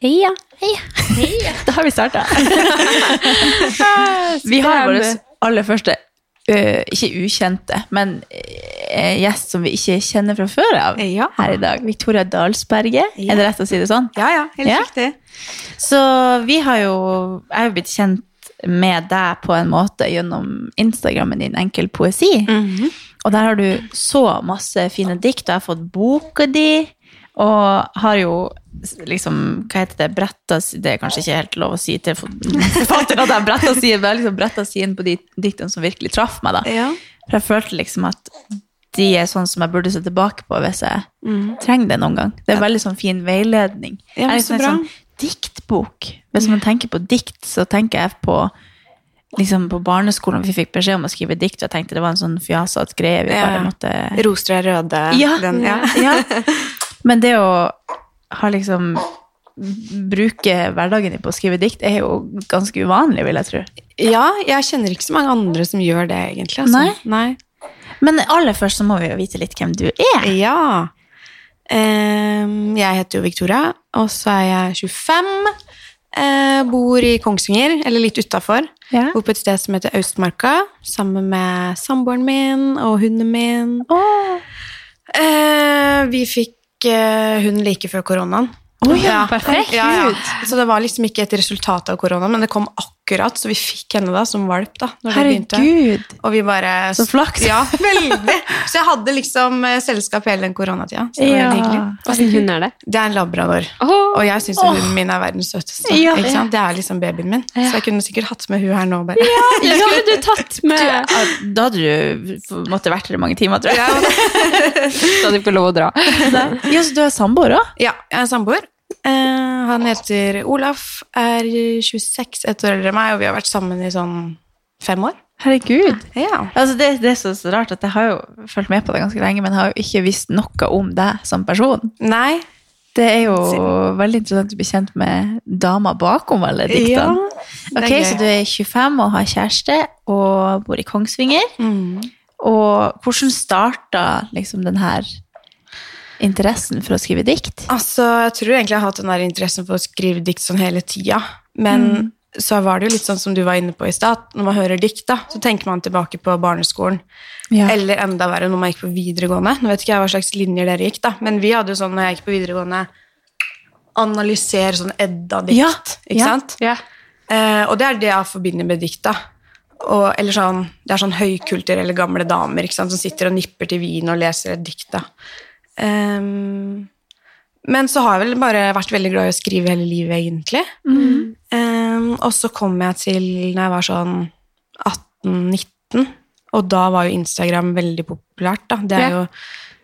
Heia. Da har vi starta. vi har vår aller første uh, ikke ukjente, men uh, gjest som vi ikke kjenner fra før av Ja. her i dag. Victoria Dalsberget. Ja. Er det rett å si det sånn? Ja, ja, helt Ja. riktig. Så vi har jo Jeg har jo blitt kjent med deg på en måte gjennom Instagrammen din Enkel poesi. Mhm. Og der har du så masse fine dikt, og jeg har fått boka di. Og har jo liksom, hva heter det, bretta Det er kanskje ikke helt lov å si til forfatteren at jeg bretta siden, men jeg liksom bretta siden på de diktene som virkelig traff meg. da. Ja. For jeg følte liksom at de er sånn som jeg burde se tilbake på hvis jeg trenger det noen gang. Det er veldig sånn fin veiledning. Mm. Ja, men er så liksom en bra. sånn diktbok. Hvis man tenker på dikt, så tenker jeg på liksom på barneskolen vi fikk beskjed om å skrive dikt, og jeg tenkte det var en sånn fjasete greie vi Ja. bare måtte Roser er røde. ja, Den, ja. ja. Men det å ha liksom bruke hverdagen din på å skrive dikt, er jo ganske uvanlig, vil jeg tro. ja, jeg kjenner ikke så mange andre som gjør det, egentlig. Altså. Nei? Nei. Men aller først så må vi jo vite litt hvem du er. Ja. Ehm, jeg heter jo Victoria, og så er jeg 25. Eh, bor i Kongsvinger, eller litt utafor. Ja. Bor på et sted som heter Austmarka, sammen med samboeren min og hunden min. Åh. Eh, vi fikk hund like før koronaen. Å ja, perfekt. Ja, ja. Så det var liksom ikke et resultat av koronaen, men det kom akkurat, så vi fikk henne da som valp. da, når det begynte. Herregud. Og vi bare Så flaks. Ja, veldig. Så jeg hadde liksom eh, selskap hele den koronatida. Så det var Ja. Hva. Åssen hund er det? Det er en labrador. Åh. Og jeg syns hunden min er verdens søteste. Ja. ikke sant? Det er liksom babyen min. Så jeg kunne sikkert hatt med hun her nå, bare. Ja, skulle du tatt med Du, Da hadde du måtte vært her i mange timer, tror jeg. Så hadde du ikke lov å dra. Ja, så du er samboer òg? Ja, jeg er samboer. Eh, han heter Olaf, er 26, ett år eldre enn meg, og vi har vært sammen i sånn fem år. Herregud. Ja. Altså, det, det er så, så rart at jeg har jo fulgt med på det ganske lenge, men har jo ikke visst noe om deg som person. Nei. Det er jo veldig interessant å bli kjent med dama bakom alle diktene. er ok. Så du er 25 og har kjæreste og bor i Kongsvinger. Mm. Og hvordan starta liksom den her interessen for å skrive dikt? Altså, jeg tror egentlig jeg har hatt den der interessen for å skrive dikt sånn hele tida. Men Mm. så var det jo litt sånn som du var inne på i stad. Når man hører dikt, da, så tenker man tilbake på barneskolen. Ja. Eller enda verre når man gikk på videregående. Nå vet ikke jeg hva slags linjer dere gikk, da, men vi hadde jo sånn når jeg gikk på videregående Analysere sånn Edda-dikt, Ja, ikke ja. sant? Ja. Eh, og det er det jeg forbinder med dikt, da. Og, eller sånn, det er sånn høykulturelle gamle damer ikke sant, som sitter og nipper til vin og leser et dikt. da. Ehm, men så har jeg vel bare vært veldig glad i å skrive hele livet, egentlig. Ehm, og så kom jeg til når jeg var sånn 18-19, og da var jo Instagram veldig populært. da. Det er Ja. jo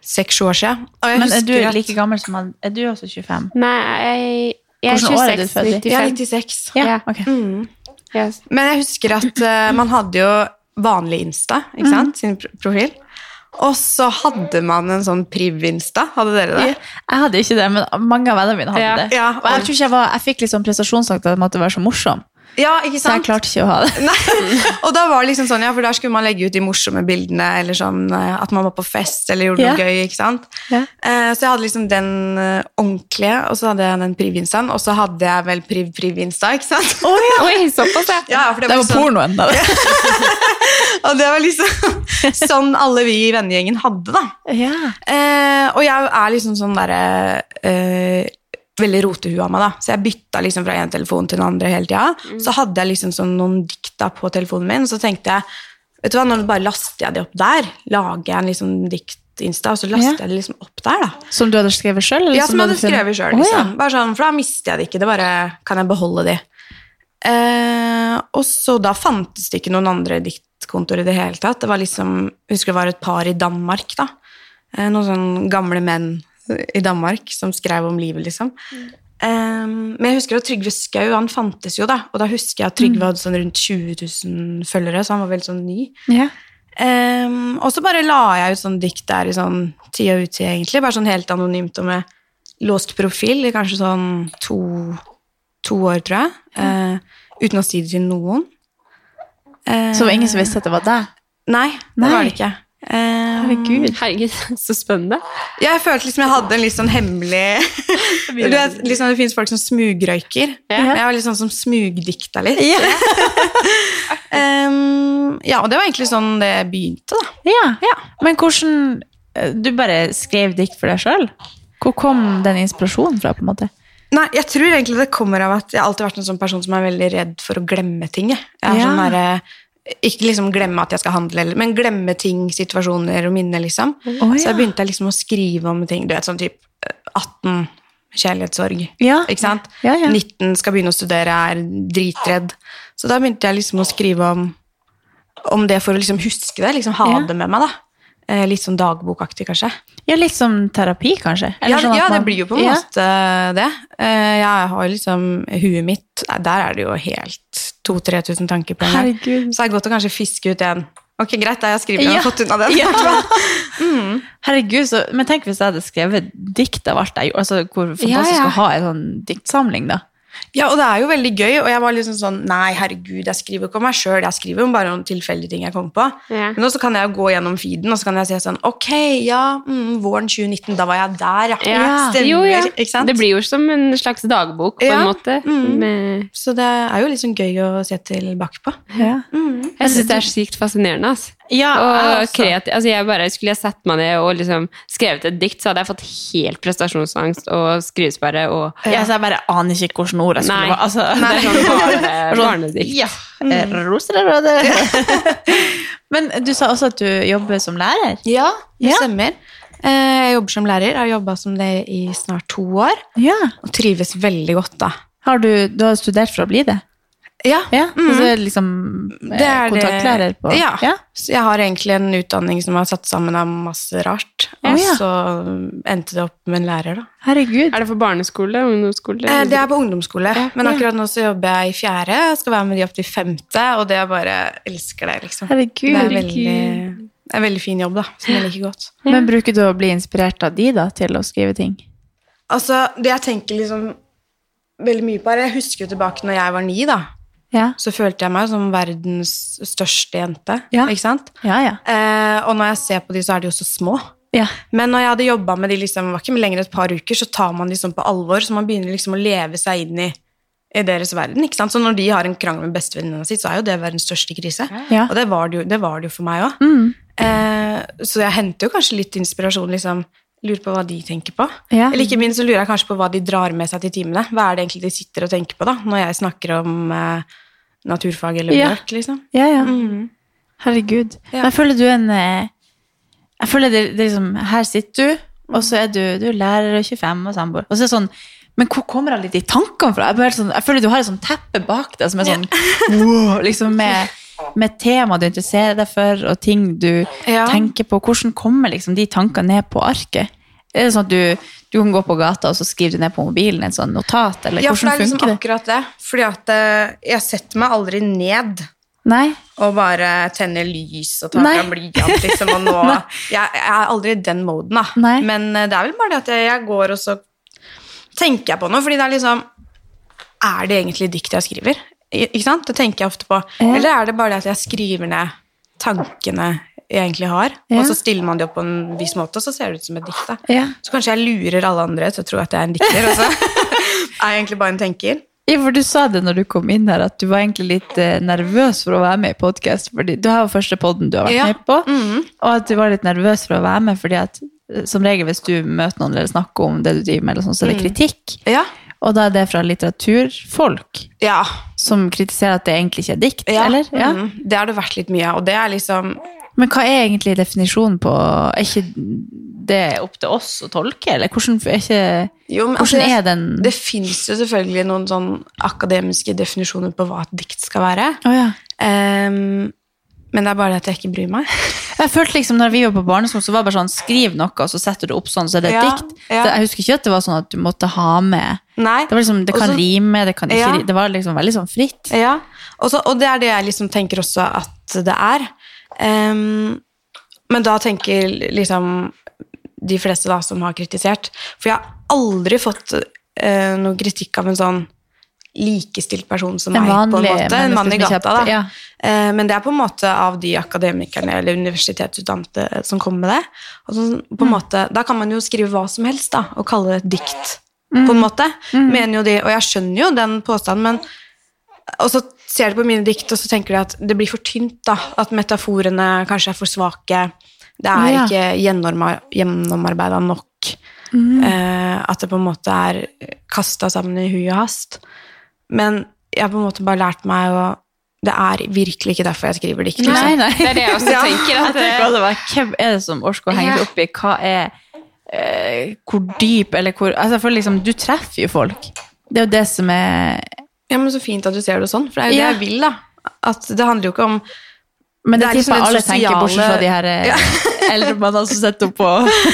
seks-sju år siden. Og jeg Men er du at- like gammel som han? Er du også 25? Nei, jeg, jeg er Hvordan år er du 26, født i? Jeg er 96. Ja. Okay. Mm. Yes. Men jeg husker at uh, man hadde jo vanlig Insta, ikke sant? Sin profil. Og så hadde man en sånn priv-Insta. Hadde dere det? Jeg hadde ikke det, men mange av vennene mine hadde Ja. det. Ja, og jeg tror ikke jeg var, jeg fikk liksom prestasjonsangst at jeg måtte være så morsom, Ja, ikke sant? så jeg klarte ikke å ha det. Nei. Og da var det liksom sånn, ja, for der skulle man legge ut de morsomme bildene, eller sånn eh, at man var på fest, eller gjorde noe Ja. gøy, ikke sant? Ja. Eh, Så jeg hadde liksom den eh, ordentlige, og så hadde jeg den priv-Instaen, og så hadde jeg vel priv-priv-Insta, ikke sant? Oi, såpass, ja. Ja, det Det var, var sånn, pornoen, da. og det var liksom sånn alle vi i vennegjengen hadde, da. Ja. Eh, og jeg er liksom sånn derre eh, Veldig rotehue av meg, da. Så jeg bytta liksom fra en telefon til den andre hele tida. Så hadde jeg liksom sånn noen dikta på telefonen min, så tenkte jeg Vet du hva, nå bare laster jeg det opp der. Lager jeg en liksom dikt-insta, og så laster Ja. jeg det liksom opp der, da. Som du hadde skrevet sjøl? Ja, som jeg hadde skrevet sjøl. Liksom. Bare sånn, for da mister jeg det ikke. Det bare kan jeg beholde de. Eh, og så da fantes det ikke noen andre diktkontoer i det hele tatt. Det var liksom, jeg husker det var et par i Danmark, da. Eh, noen sånne gamle menn i Danmark som skrev om livet, liksom. Eh, men jeg husker at Trygve Skau, han fantes jo, da. Og da husker jeg at Trygve hadde sånn rundt 20 000 følgere, så han var veldig sånn ny. Yeah. Um, og så bare la jeg ut sånn dikt der i sånn tid og utid, egentlig. Bare sånn helt anonymt og med låst profil i kanskje sånn to, to år, tror jeg. Eh, uten å si det til noen. Så det var ingen som visste at det var deg? Nei, det Nei. var det ikke. Eh, Herregud. Herregud, så spennende. Ja, jeg følte liksom jeg hadde en litt sånn hemmelig du vet, liksom Det fins folk som smugrøyker. Ja. Jeg var litt sånn som smugdikta litt. Ja. um, ja, og det var egentlig sånn det begynte, da. Ja. Ja. Men hvordan eh, Du bare skrev dikt for deg sjøl? Hvor kom den inspirasjonen fra? på en måte? Nei, jeg tror egentlig det kommer av at jeg har alltid vært en sånn person som er veldig redd for å glemme ting. Jeg, jeg er Ja. sånn der, Ikke liksom glemme at jeg skal handle, men glemme ting, situasjoner og minner, liksom. Så ja. jeg begynte liksom å skrive om ting. Du vet, sånn typ eh, 18 kjærlighetssorg. Ja. Ikke sant? Ja, ja. 19 skal begynne å studere, er dritredd. Så da begynte jeg liksom å skrive om, om det for å liksom huske det, liksom ha det med meg, da. Eh, litt sånn dagbokaktig, kanskje. Ja, litt som terapi, kanskje? Eller Ja, sånn ja, det blir jo på en Ja. måte det. Eh, Jeg har liksom huet mitt Der er det jo helt 2000-3000 tanker på en gang. Så det er godt å kanskje fiske ut en. Ok, greit, da har jeg skrevet og fått unna den. Ja. Herregud, så, men tenk hvis jeg hadde skrevet dikt av alt jeg gjorde. Altså, hvor fantastisk å ha en sånn diktsamling, da. Ja, og det er jo veldig gøy, og jeg var liksom sånn Nei, herregud, jeg skriver ikke om meg sjøl, jeg skriver om bare noen tilfeldige ting jeg kommer på. Ja. Men også kan jeg gå gjennom feeden, og så kan jeg si sånn Ok, ja, mm, våren 2019, da var jeg der, ja. Ja. Stemmer, Jo, ja. ikke sant? Det blir jo som en slags dagbok, på Ja. en måte. Mm. Med, Så det er jo liksom gøy å se tilbake på. Ja, jeg syns det er sykt fascinerende. Altså. Ja Og jeg kreativ, altså jeg bare, Skulle jeg sett meg ned og liksom skrevet et dikt, så hadde jeg fått helt prestasjonsangst og skrivesperre. Og, Ja, så jeg bare aner ikke hvilke ord jeg skulle Nei. Altså, Altså, det er sånn barne, barnedikt. Ja. Mm. Roser eller røde? Men du sa også at du jobber som lærer. Ja, det Ja. stemmer. Eh, Jeg jobber som lærer, jeg har jobba som det i snart to år, Ja. og trives veldig godt, da. Har du, du har studert for å bli det? Ja, Ja, mm. så er det liksom eh, Det er kontaktlærer på Ja. ja. Jeg har egentlig en utdanning som er satt sammen av masse rart. Og Ja. så endte det opp med en lærer, da. Herregud. Er det for barneskole? Ungdomsskole? Eh, Det er på ungdomsskole, men akkurat nå så jobber jeg i fjerde. Skal være med de opp til femte, og det jeg bare elsker det, liksom. Herregud. Det er veldig, det er en veldig fin jobb, da, som jeg liker godt. Men bruker du å bli inspirert av de da, til å skrive ting? Altså, det jeg tenker liksom veldig mye på, er Jeg husker jo tilbake når jeg var ni, da. Ja. Så følte jeg meg som verdens største jente. Ja. Ikke sant? Ja, ja. Eh, og når jeg ser på de, så er de jo så små. ja. Men når jeg hadde jobba med de liksom, var ikke lenger et par uker, så tar man de sånn på alvor, så man begynner liksom å leve seg inn i, i deres verden. ikke sant? Så når de har en krangel med bestevenninna si, så er jo det verdens største krise. Ja. Og det var det jo, det var det jo for meg òg. Mm. Eh, så jeg henter jo kanskje litt inspirasjon, liksom. Lurer på hva de tenker på. Ja. Eller ikke minst så lurer jeg kanskje på hva de drar med seg til timene. Hva er det egentlig de sitter og tenker på da, når jeg snakker om eh, naturfag eller Ja. bjørk, liksom. Ja, ja. Mhm. Herregud. Ja. Jeg føler du er en eh, Jeg føler det, det liksom Her sitter du, og så er du, du er lærer og 25 og samboer. Og så er det sånn Men hvor kommer alle de tankene fra? Jeg, sånn, jeg føler du har et sånn teppe bak deg som er sånn wow, liksom med, med tema du interesserer deg for, og ting du Ja. tenker på. Hvordan kommer liksom de tankene ned på arket? Er det sånn at du, du kan gå på gata og så skriver du ned på mobilen et sånn notat? Eller Ja, for det er liksom funker det? akkurat det. Fordi at eh, jeg setter meg aldri ned Nei? og bare tenner lys og tar av fram blyant, liksom, og nå jeg, jeg er aldri i den moden, da. Nei. Men eh, det er vel bare det at jeg, jeg går og så tenker jeg på noe, fordi det er liksom Er det egentlig dikt jeg skriver? Ikke sant? Det tenker jeg ofte på. Ja. Eller er det bare det at jeg skriver ned tankene jeg egentlig har, Ja. og så stiller man det opp på en viss måte, og så ser det ut som et dikt. Ja. Så kanskje jeg lurer alle andre til å tro at jeg er en dikter, og så er jeg egentlig bare en tenker. Ja, for Du sa det når du kom inn her, at du var egentlig litt eh, nervøs for å være med i podkast. Du har jo første podden du har vært med på, Mhm. og at du var litt nervøs for å være med, fordi at eh, som regel hvis du møter noen eller snakker om det du driver med, eller sånn, så er det kritikk. Ja. Og da er det fra litteraturfolk Ja. som kritiserer at det egentlig ikke er dikt, ja. eller? Ja. Mm. Det har det vært litt mye av, og det er liksom Men hva er egentlig definisjonen på Er ikke det opp til oss å tolke, eller hvordan er, ikke, jo, men, hvordan altså, er den Det fins jo selvfølgelig noen sånn akademiske definisjoner på hva et dikt skal være. Oh, ja. Ehm, men det er bare det at jeg ikke bryr meg. Jeg følte liksom når vi var på barneskolen, så var det bare sånn skriv noe, og så setter du opp sånn, så er det et Ja, dikt. ja. Jeg husker ikke at det var sånn at du måtte ha med Nei. Det var liksom, det kan Også- rime, det kan ikke Ja. Det var liksom veldig sånn fritt. Ja, Også, og det er det jeg liksom tenker også at det er. Um, men da tenker liksom de fleste da som har kritisert For jeg har aldri fått uh, noe kritikk av en sånn likestilt person som meg, på en måte. En mann i gata, da. ja. Eh, Men det er på en måte av de akademikerne eller universitetsutdannede som kommer med det. Og så, på en måte, da kan man jo skrive hva som helst da, og kalle det et dikt, på en måte. Mener jo de, og jeg skjønner jo den påstanden, men og så ser du på mine dikt, og så tenker de at det blir for tynt, da. At metaforene kanskje er for svake. Det er Ja. ikke gjennomar- gjennomarbeida nok. Mm. Eh, at det på en måte er kasta sammen i hui og hast. Men jeg har på en måte bare lært meg å Det er virkelig ikke derfor jeg skriver dikt. Nei, Liksom. nei. Det er det jeg også Ja. tenker. Jeg tenker også bare, Hvem er det som orker å henge Ja. opp i hva er eh, Hvor dyp, eller hvor altså jeg føler liksom, Du treffer jo folk. Det er jo det som er Ja, men Så fint at du ser det sånn, for det er jo Ja. det jeg vil. da. At Det handler jo ikke om Men det, Det er liksom alle tenker, bortsett fra de her ja. eldre mannene som sitter oppå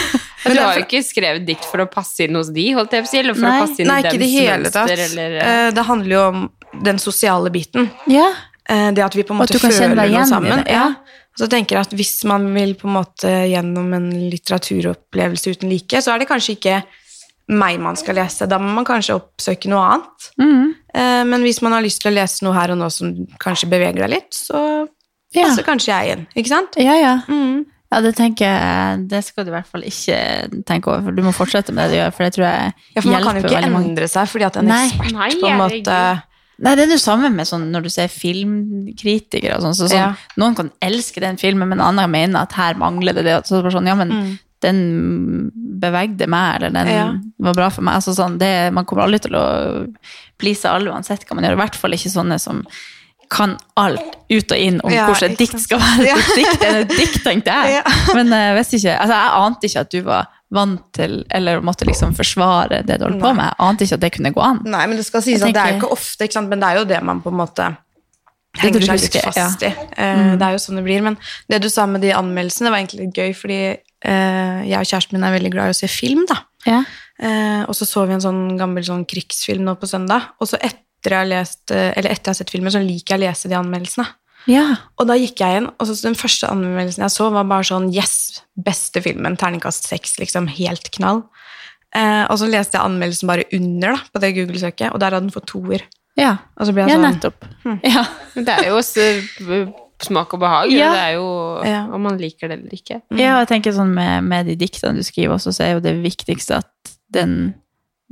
du har jo ikke skrevet dikt for å passe inn hos de, holdt jeg på å si, eller for Nei. å passe inn Nei, i ikke i det dems hele tatt. mønster, eller uh, Det handler jo om den sosiale biten. Ja. Eh, Det at vi på en måte du kan kjenne føler noe igjen sammen. ja. Ja. Så tenker jeg at hvis man vil på en måte gjennom en litteraturopplevelse uten like, så er det kanskje ikke meg man skal lese. Da må man kanskje oppsøke noe annet. Mm. Eh, Men hvis man har lyst til å lese noe her og nå som kanskje beveger deg litt, så Ja. passer kanskje jeg inn. Ikke sant? ja, ja. Mm. Ja, det tenker jeg Det skal du i hvert fall ikke tenke over, for du må fortsette med det du gjør, for det tror jeg Ja, for man kan jo hjelper ikke veldig mange. endre seg fordi at en Nei. ekspert Nei, på en måte Nei, det er det samme med sånn når du ser filmkritikere og sånn. Så sånn Ja. Noen kan elske den filmen, men andre mener at her mangler det det. Så det sånn, ja, men Mm. den bevegde meg, eller den Ja. var bra for meg. Altså sånn, det, man kommer aldri til å please alle uansett hva man gjør. I hvert fall ikke sånne som kan alt ut og inn om Ja, hvordan et dikt skal være. Ja. Et dikt er et dikt, tenkte jeg. Ja. Men jeg visste ikke, altså jeg ante ikke at du var vant til, eller måtte liksom forsvare det du holdt på med. Jeg ante ikke at det kunne gå an. Nei, men det skal sies at det er jo ikke ofte, ikke men det er jo det man på en måte henger seg litt fast i. Mm. Det er jo sånn det blir. Men det du sa med de anmeldelsene, var egentlig litt gøy, fordi eh, jeg og kjæresten min er veldig glad i å se film, da. Ja. Eh, og så så vi en sånn gammel sånn krigsfilm nå på søndag, og så etter jeg har lest, eh, eller etter jeg har sett filmen, så liker jeg å lese de anmeldelsene. ja. Og da gikk jeg inn, og så den første anmeldelsen jeg så, var bare sånn Yes! Beste filmen. Terningkast seks, liksom. Helt knall. Eh, og så leste jeg anmeldelsen bare under da, på det Google-søket, og der hadde den fått toer. Ja, Og så ble jeg ja sånn nettopp. Ja. Det er jo også smak og behag. Ja. Det er jo Ja. om man liker det eller ikke. Ja, og jeg tenker sånn med, med de diktene du skriver også, så er jo det viktigste at den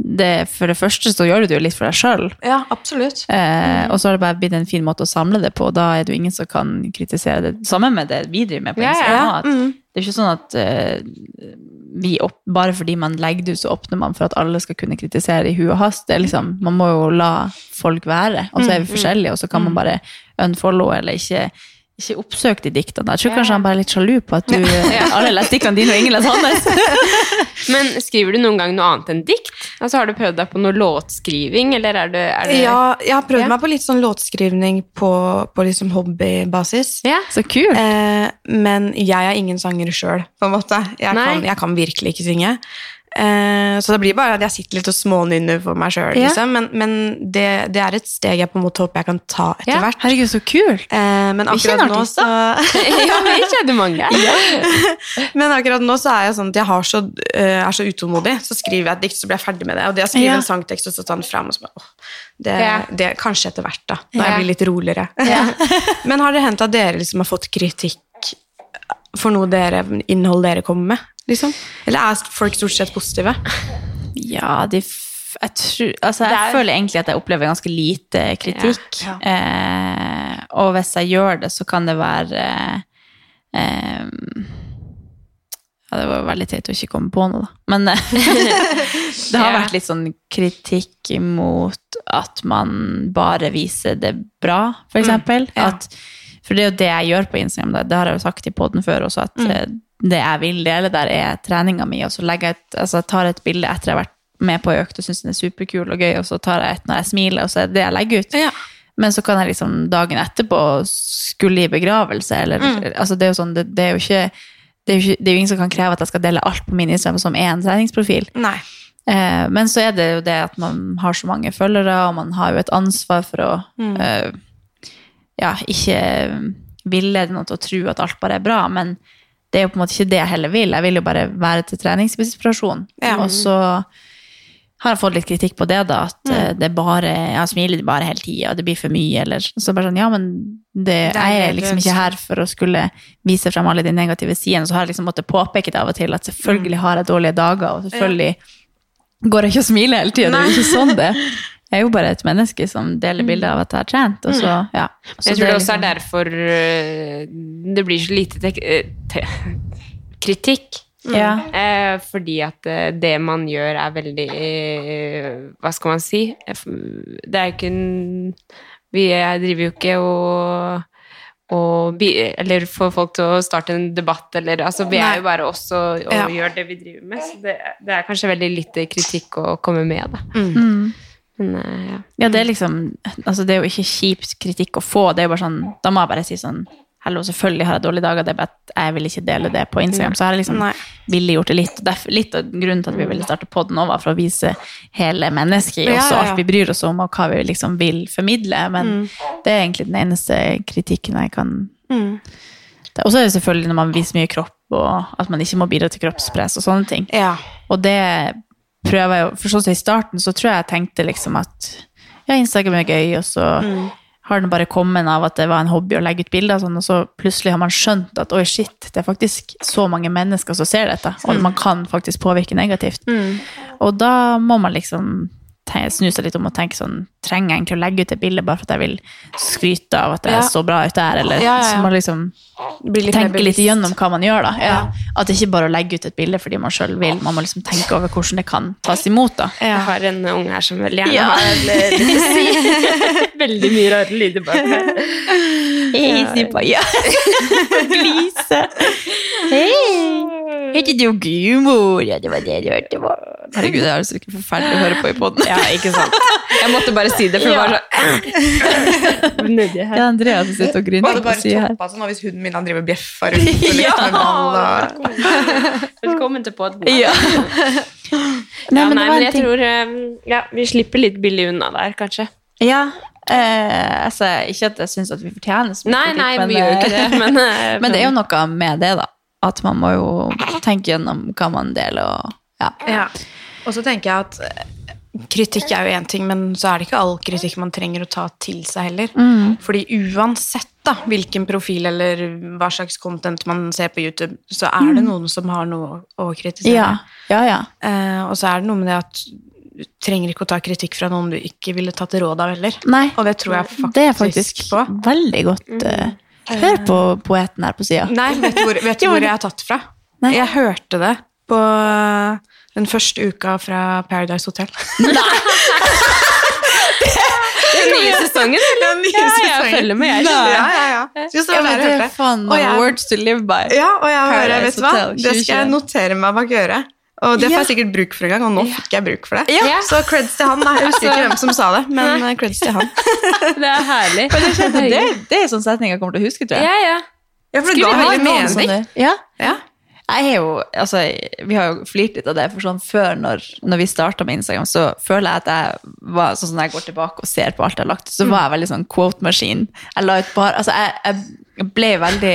det, For det første så gjør du det jo litt for deg sjøl, Ja, absolutt. eh, og så har det bare blitt en fin måte å samle det på, og da er det jo ingen som kan kritisere det. Sammen med det vi driver med på Instagram. Ja, ja. mm. Det er ikke sånn at eh, vi opp, bare fordi man legger det ut, så åpner man for at alle skal kunne kritisere i hu og hast. Det liksom, man må jo la folk være, og så er vi forskjellige, og så kan man bare unfollow eller ikke ikke oppsøkt de diktene. Jeg tror kanskje han bare er litt sjalu på at du alle leser diktene dine, og ingen leser hans. Men skriver du noen gang noe annet enn dikt? Altså Har du prøvd deg på noe låtskriving, eller er det, er det Ja, jeg har prøvd Ja. meg på litt sånn låtskrivning på, på liksom hobbybasis. Ja. Så kult. Eh, men jeg er ingen sanger sjøl, på en måte. Jeg Nei. kan, jeg kan virkelig ikke synge. Eh, så det blir bare at jeg sitter litt og smånynner for meg sjøl, Ja. liksom. Men, men det, det er et steg jeg på en måte håper jeg kan ta etter Ja. hvert. Herregud, så kult. Eh, men akkurat nå så ja, vi kjenner mange. Men akkurat nå så er jeg sånn at jeg har så, eh, er så utålmodig. Så skriver jeg et dikt, så blir jeg ferdig med det. Og det å skrive Ja. en sangtekst og så ta den fram og så bare, åh, det, Ja. det, Kanskje etter hvert, da. Når Ja. jeg blir litt roligere. Men har det hendt at dere liksom har fått kritikk for noe dere, innhold dere kommer med? Liksom? Eller er folk stort sett positive? Ja, de jeg, tror, altså, jeg er- føler egentlig at jeg opplever ganske lite kritikk. Ja, Eh, og hvis jeg gjør det, så kan det være eh, Ja, det var veldig teit å ikke komme på noe, da. Men eh, det har vært litt sånn kritikk imot at man bare viser det bra, for eksempel. ja. At, for det er jo det jeg gjør på Instagram, det, har jeg jo sagt i poden før også, at Mm. eh, det jeg vil dele der, er treninga mi, og så jeg et, altså, jeg tar et bilde etter jeg har vært med på økt og syns den er superkul og gøy, og så tar jeg et når jeg smiler, og så er det det jeg legger ut. Ja. Men så kan jeg liksom dagen etterpå skulle i begravelse, eller altså det er jo sånn, det, det er jo ikke det er, jo ikke, det er jo ingen som kan kreve at jeg skal dele alt på min Instagram som en treningsprofil. Nei. Eh, men så er det jo det at man har så mange følgere, og man har jo et ansvar for å eh, ja, ikke villede noe til å tro at alt bare er bra, men det er jo på en måte ikke det jeg heller vil. Jeg vil jo bare være til treningsinspirasjon. Ja. Og så har jeg fått litt kritikk på det, da. At mm. det er bare, jeg smiler bare hele tida, det blir for mye, eller så bare sånn, ja, men det, Det jeg er liksom ikke her for å skulle vise frem alle de negative sidene, så har jeg liksom måttet påpeke det av og til, at selvfølgelig har jeg dårlige dager, og selvfølgelig går jeg ikke og smiler hele tida, det er jo ikke sånn det. Jeg er jo bare et menneske som deler bilder av at jeg har trent, og så, ja. Så Jeg tror det også liksom- er derfor øh, det blir så lite te kritikk. Ja. Eh, fordi at eh, det man gjør er veldig eh, Hva skal man si? Eh, Det er jo ikke en Vi er- driver jo ikke og og bi, eller få folk til å starte en debatt, eller altså Vi er jo bare oss og, og Ja. gjør det vi driver med, så det, det er kanskje veldig lite kritikk å komme med, da. Mm. Men eh, ja. Ja, det er liksom Altså, det er jo ikke kjipt kritikk å få. Det er jo bare sånn Da må jeg bare si sånn Hello, selvfølgelig har jeg dårlige dager, det er bare at jeg vil ikke dele det på Instagram. Så jeg har liksom Nei. villig gjort det litt. Derf- litt av grunnen til at vi ville starte podden nå, var for å vise hele mennesket i oss, og ja, alt vi bryr oss om, og hva vi liksom vil formidle. Men det er egentlig den eneste kritikken jeg kan Mm. Og så er det selvfølgelig når man viser mye kropp, og at man ikke må bidra til kroppspress og sånne ting. Ja. Og det prøver jeg For sånn som i starten, så tror jeg jeg tenkte liksom at ja, Instagram er gøy, og så har den bare kommet av at det var en hobby å legge ut bilder, sånn, og så plutselig har man skjønt at oi, shit, det er faktisk så mange mennesker som ser dette, og man kan faktisk påvirke negativt. Og da må man liksom te- snu seg litt om og tenke sånn Trenger jeg egentlig å legge ut et bilde bare for at jeg vil skryte av at jeg Ja. så bra ut der, eller Ja, ja, ja. så man liksom litt mer tenke litt gjennom igjennom hva man gjør, da. At det ikke bare å legge ut et bilde fordi man sjøl vil, man må liksom tenke over hvordan det kan tas imot, da. Jeg har en unge her som veldig gjerne Ja. har litt veldig mye rare lyder bak her. Hei, Sipa. Ja. Glise. Hei. Heter du Gumor? Ja, det var det du hørte på. Herregud, det er så forferdelig å høre på i poden. Ja, ikke sant. Jeg måtte bare si det, for det var så Nedi her. Ja, Andrea som sitter og Var griner det på bare sida her. toppa sånn hvis hunden min han driver bjeffa rundt og leker med ball og Velkommen til podden. Ja. Nei, men det nei, men jeg ting- tror eh, ja, vi slipper litt billig unna der, kanskje. Ja. Eh, altså, ikke at jeg syns at vi fortjener så mye Nei, kritikk, nei, men, vi gjør eh, ikke det, men eh, Men det er jo noe med det, da. At man må jo tenke gjennom hva man deler, og ja. Ja. Og så tenker jeg at eh, kritikk er jo én ting, men så er det ikke all kritikk man trenger å ta til seg heller. Mm. Fordi uansett da, hvilken profil eller hva slags content man ser på YouTube, så er det noen som har noe å kritisere. Ja, ja. ja. Eh, og så er det noe med det at du trenger ikke å ta kritikk fra noen du ikke ville tatt råd av heller. Nei, Og det tror jeg faktisk, det er faktisk på. veldig godt. eh, hør på poeten her på sida. Nei, vet du hvor, vet du hvor jeg har tatt fra? Nei. Jeg hørte det på den første uka fra Paradise Hotel. Nei! Den nye sesongen, eller? Den nye Ja, jeg følger med, jeg. Ja, ja, ja. Så det er faen words to live by. Ja, og jeg hører, vet du hva? Det skal jeg notere meg bak øret. Og det får jeg sikkert bruk for en gang, og nå fikk jeg bruk for det. Ja. Så creds til han, da. Jeg husker ikke hvem som sa det, men eh, creds til han. Det er herlig. Det, det er sånn setning jeg kommer til å huske, tror jeg. Ja, ja. Ja, for det ga veldig mening. Ja. Ja. Jeg er jo, altså, vi har jo flirt litt av det, for sånn før når, når vi starta med Instagram, så føler jeg at jeg var sånn som når jeg går tilbake og ser på alt jeg har lagt ut, så var jeg veldig sånn quote-maskin. Jeg la ut bare, altså jeg, jeg ble veldig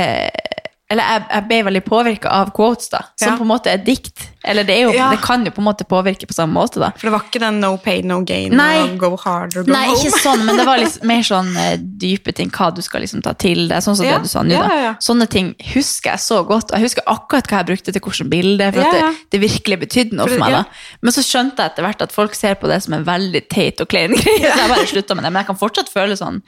eh, eller jeg, jeg ble veldig påvirka av quotes, da, som Ja. på en måte er dikt. Eller det, jo, Ja. det kan jo på en måte påvirke på samme måte, da. For det var ikke den no pain, no gain Nei. og go hard or go Nei, home. ikke sånn, men det var liksom mer sånn eh, dype ting, hva du skal liksom ta til deg, sånn som Ja, det du sa nå. da. Sånne ting husker jeg så godt, og jeg husker akkurat hva jeg brukte til hvilket bilde, for at det, det virkelig betydde noe For for meg. da. Men så skjønte jeg etter hvert at folk ser på det som en veldig teit og klein greie, så jeg bare slutta med det. Men jeg kan fortsatt føle sånn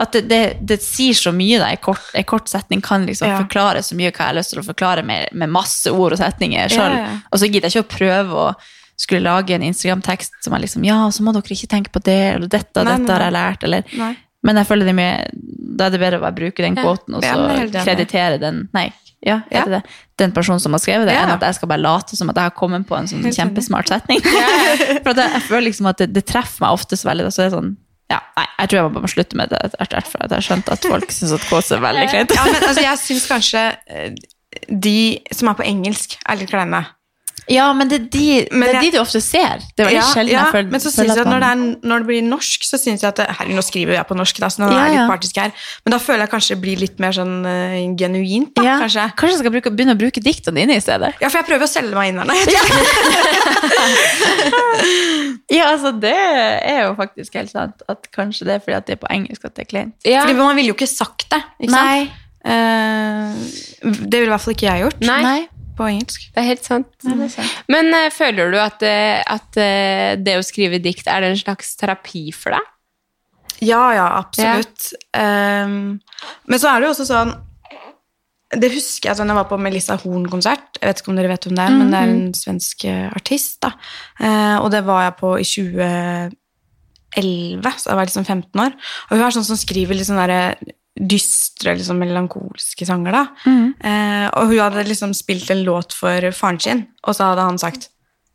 at det, det, det sier så mye, da. En kort, en kort setning kan liksom Ja. forklare så mye hva jeg har lyst til å forklare med, med masse ord og setninger sjøl. Ja, ja. Og så gidder jeg ikke å prøve å skulle lage en Instagram-tekst som er liksom Ja, så må dere ikke tenke på det, eller dette Nei, dette nei, har jeg lært, eller Nei. Men jeg føler det med Da er det bedre å bare bruke den kvoten og så er kreditere den Nei, ja, Ja. det. Den personen som har skrevet det, Ja. enn at jeg skal bare late som at jeg har kommet på en sånn kjempesmart setning. For jeg, jeg føler liksom at det, det treffer meg oftest veldig. Så så er det sånn ja, nei, Jeg tror jeg bare må slutte med det etter hvert, for at jeg har skjønt at folk syns at quotes er veldig kleint. Ja, men altså, jeg syns kanskje eh, de som er på engelsk, er litt kleine. Ja, men det er de, Men det er jeg- de du ofte ser. Det er veldig Ja, sjelden ja, jeg føler men så syns jeg at når det, er, når det blir norsk, så syns jeg at det, Herregud, nå skriver jeg på norsk, da, så nå Ja, er jeg litt partisk her. Men da føler jeg kanskje det blir litt mer sånn uh, genuint, da, ja, kanskje. Kanskje jeg skal bruke, begynne å bruke diktene dine i stedet? Ja, for jeg prøver å selge meg inn her nå. Ja, altså, det er jo faktisk helt sant. At kanskje det er fordi at det er på engelsk at det er kleint. Ja. Fordi man ville jo ikke sagt det. ikke sant? Uh, det ville i hvert fall ikke jeg gjort Nei, på engelsk. det er helt sant. Ja, er sant. Men uh, føler du at, eh, at uh, det å skrive dikt er det en slags terapi for deg? Ja, ja, absolutt. Ehm, men så er det jo også sånn Det husker jeg sånn jeg var på Melissa Horn-konsert. Jeg vet ikke om dere vet hvem det er, men det er en svensk eh, artist. da. Eh, og det var jeg på i 2011, så jeg var liksom 15 år. Og hun er sånn som skriver litt sånn derre dystre, liksom melankolske sanger, da. Eh, og hun hadde liksom spilt en låt for faren sin, og så hadde han sagt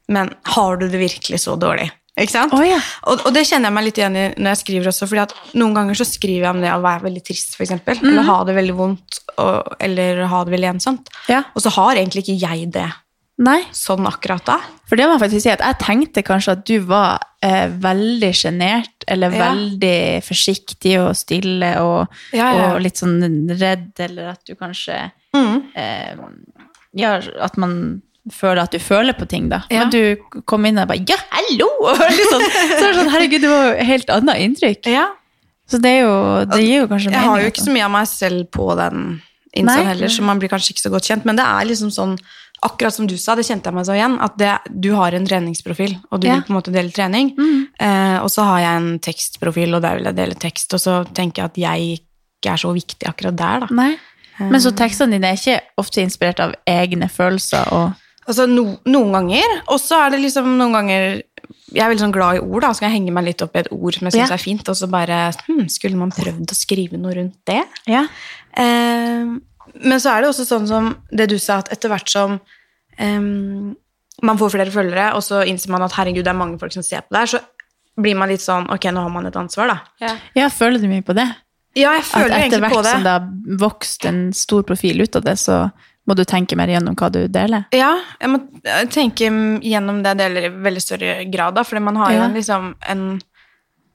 Men har du det virkelig så dårlig? Ikke sant? Oh, ja. og, og det kjenner jeg meg litt igjen i når jeg skriver også, fordi at noen ganger så skriver jeg om det å være veldig trist, for eksempel, eller ha det veldig vondt, og, eller ha det veldig ensomt. Ja. Og så har egentlig ikke jeg det Nei, sånn akkurat da. for det må jeg faktisk si at jeg tenkte kanskje at du var eh, veldig sjenert, eller Ja. veldig forsiktig og stille og, og litt sånn redd, eller at du kanskje Mm. eh, Ja, at man føler at du føler på ting, da. Ja. Men du kom inn og bare 'ja, hallo!' Og sånn, så er det sånn, herregud, det var jo helt annet inntrykk. Ja. Så det, jo, det gir jo kanskje mening. Jeg har jo ikke altså. så mye av meg selv på den Nei. heller, så man blir kanskje ikke så godt kjent, men det er liksom sånn Akkurat som du sa, det kjente jeg meg så igjen, at det, du har en treningsprofil, og du Ja. vil på en måte dele trening. Mm. Eh, og så har jeg en tekstprofil, og der vil jeg dele tekst, og så tenker jeg at jeg ikke er så viktig akkurat der, da. Nei. Men så tekstene dine er ikke ofte inspirert av egne følelser og Altså no, noen ganger, og så er det liksom noen ganger Jeg er veldig sånn glad i ord, da, så kan jeg henge meg litt opp i et ord som jeg syns Ja. er fint, og så bare hm, Skulle man prøvd å skrive noe rundt det? Ja. Eh, men så er det også sånn som det du sa, at etter hvert som eh, man får flere følgere, og så innser man at herregud, det er mange folk som ser på det her, så blir man litt sånn Ok, nå har man et ansvar, da. ja, føler du mye på det? Ja, jeg At føler etter egentlig hvert på det. som det har vokst en stor profil ut av det, så må du tenke mer gjennom hva du deler? Ja, jeg må tenke gjennom det jeg deler i veldig større grad, da, fordi man har jo Ja. liksom en,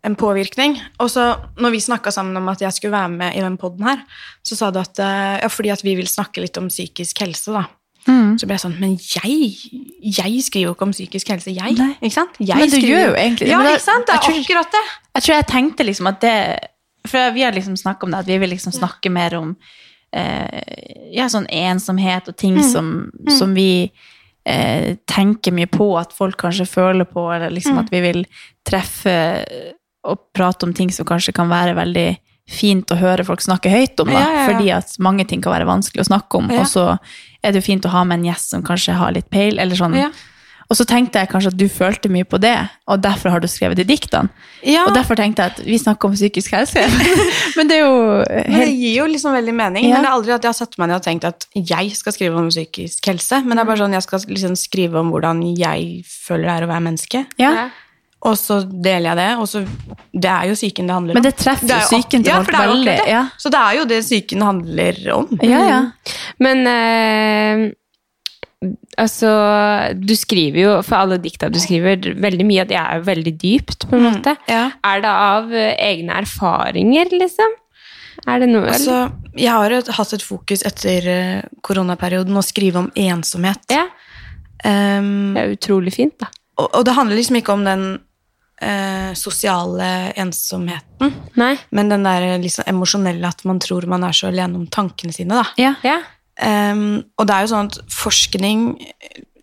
en påvirkning. Og så når vi snakka sammen om at jeg skulle være med i den poden her, så sa du at eh, ja, fordi at vi vil snakke litt om psykisk helse, da. Så ble jeg sånn Men jeg, jeg skriver jo ikke om psykisk helse, jeg. Nei. Ikke sant? Jeg Men du skriver- gjør jo egentlig det. Ja, ikke sant? Det er tror- akkurat det. Jeg tror jeg tenkte liksom at det For vi har liksom snakket om det, at vi vil liksom snakke mer om ja, sånn ensomhet og ting som, som vi eh, tenker mye på at folk kanskje føler på, eller liksom at vi vil treffe og prate om ting som kanskje kan være veldig fint å høre folk snakke høyt om, da, Ja, ja, ja. fordi at mange ting kan være vanskelig å snakke om, og så er det jo fint å ha med en gjest som kanskje har litt peil, eller sånn. Og så tenkte jeg kanskje at du følte mye på det, og derfor har du skrevet de diktene. Ja, Og derfor tenkte jeg at vi snakker om psykisk helse. Men det er jo men det gir jo liksom veldig mening. Ja. Men det er aldri at jeg har satt meg ned og tenkt at jeg skal skrive om psykisk helse. Men det er bare sånn jeg skal liksom skrive om hvordan jeg føler det er å være menneske. Ja, Og så deler jeg det, og så Det er jo psyken det handler om. men det treffer Det jo psyken til ja, folk veldig. Ja, Så det er jo det psyken handler om. ja. ja. Men eh, altså Du skriver jo, for alle dikta du skriver, veldig mye av det er jo veldig dypt, på en måte. Ja. Er det av eh, egne erfaringer, liksom? Er det noe Altså, jeg har jo hatt et fokus etter eh, koronaperioden å skrive om ensomhet. Ja, Um, det er utrolig fint, da. og, og det handler liksom ikke om den uh, sosiale ensomheten, Nei? men den der liksom emosjonelle at man tror man er så alene om tankene sine. da. ja. Ja. Um, og det er jo sånn at forskning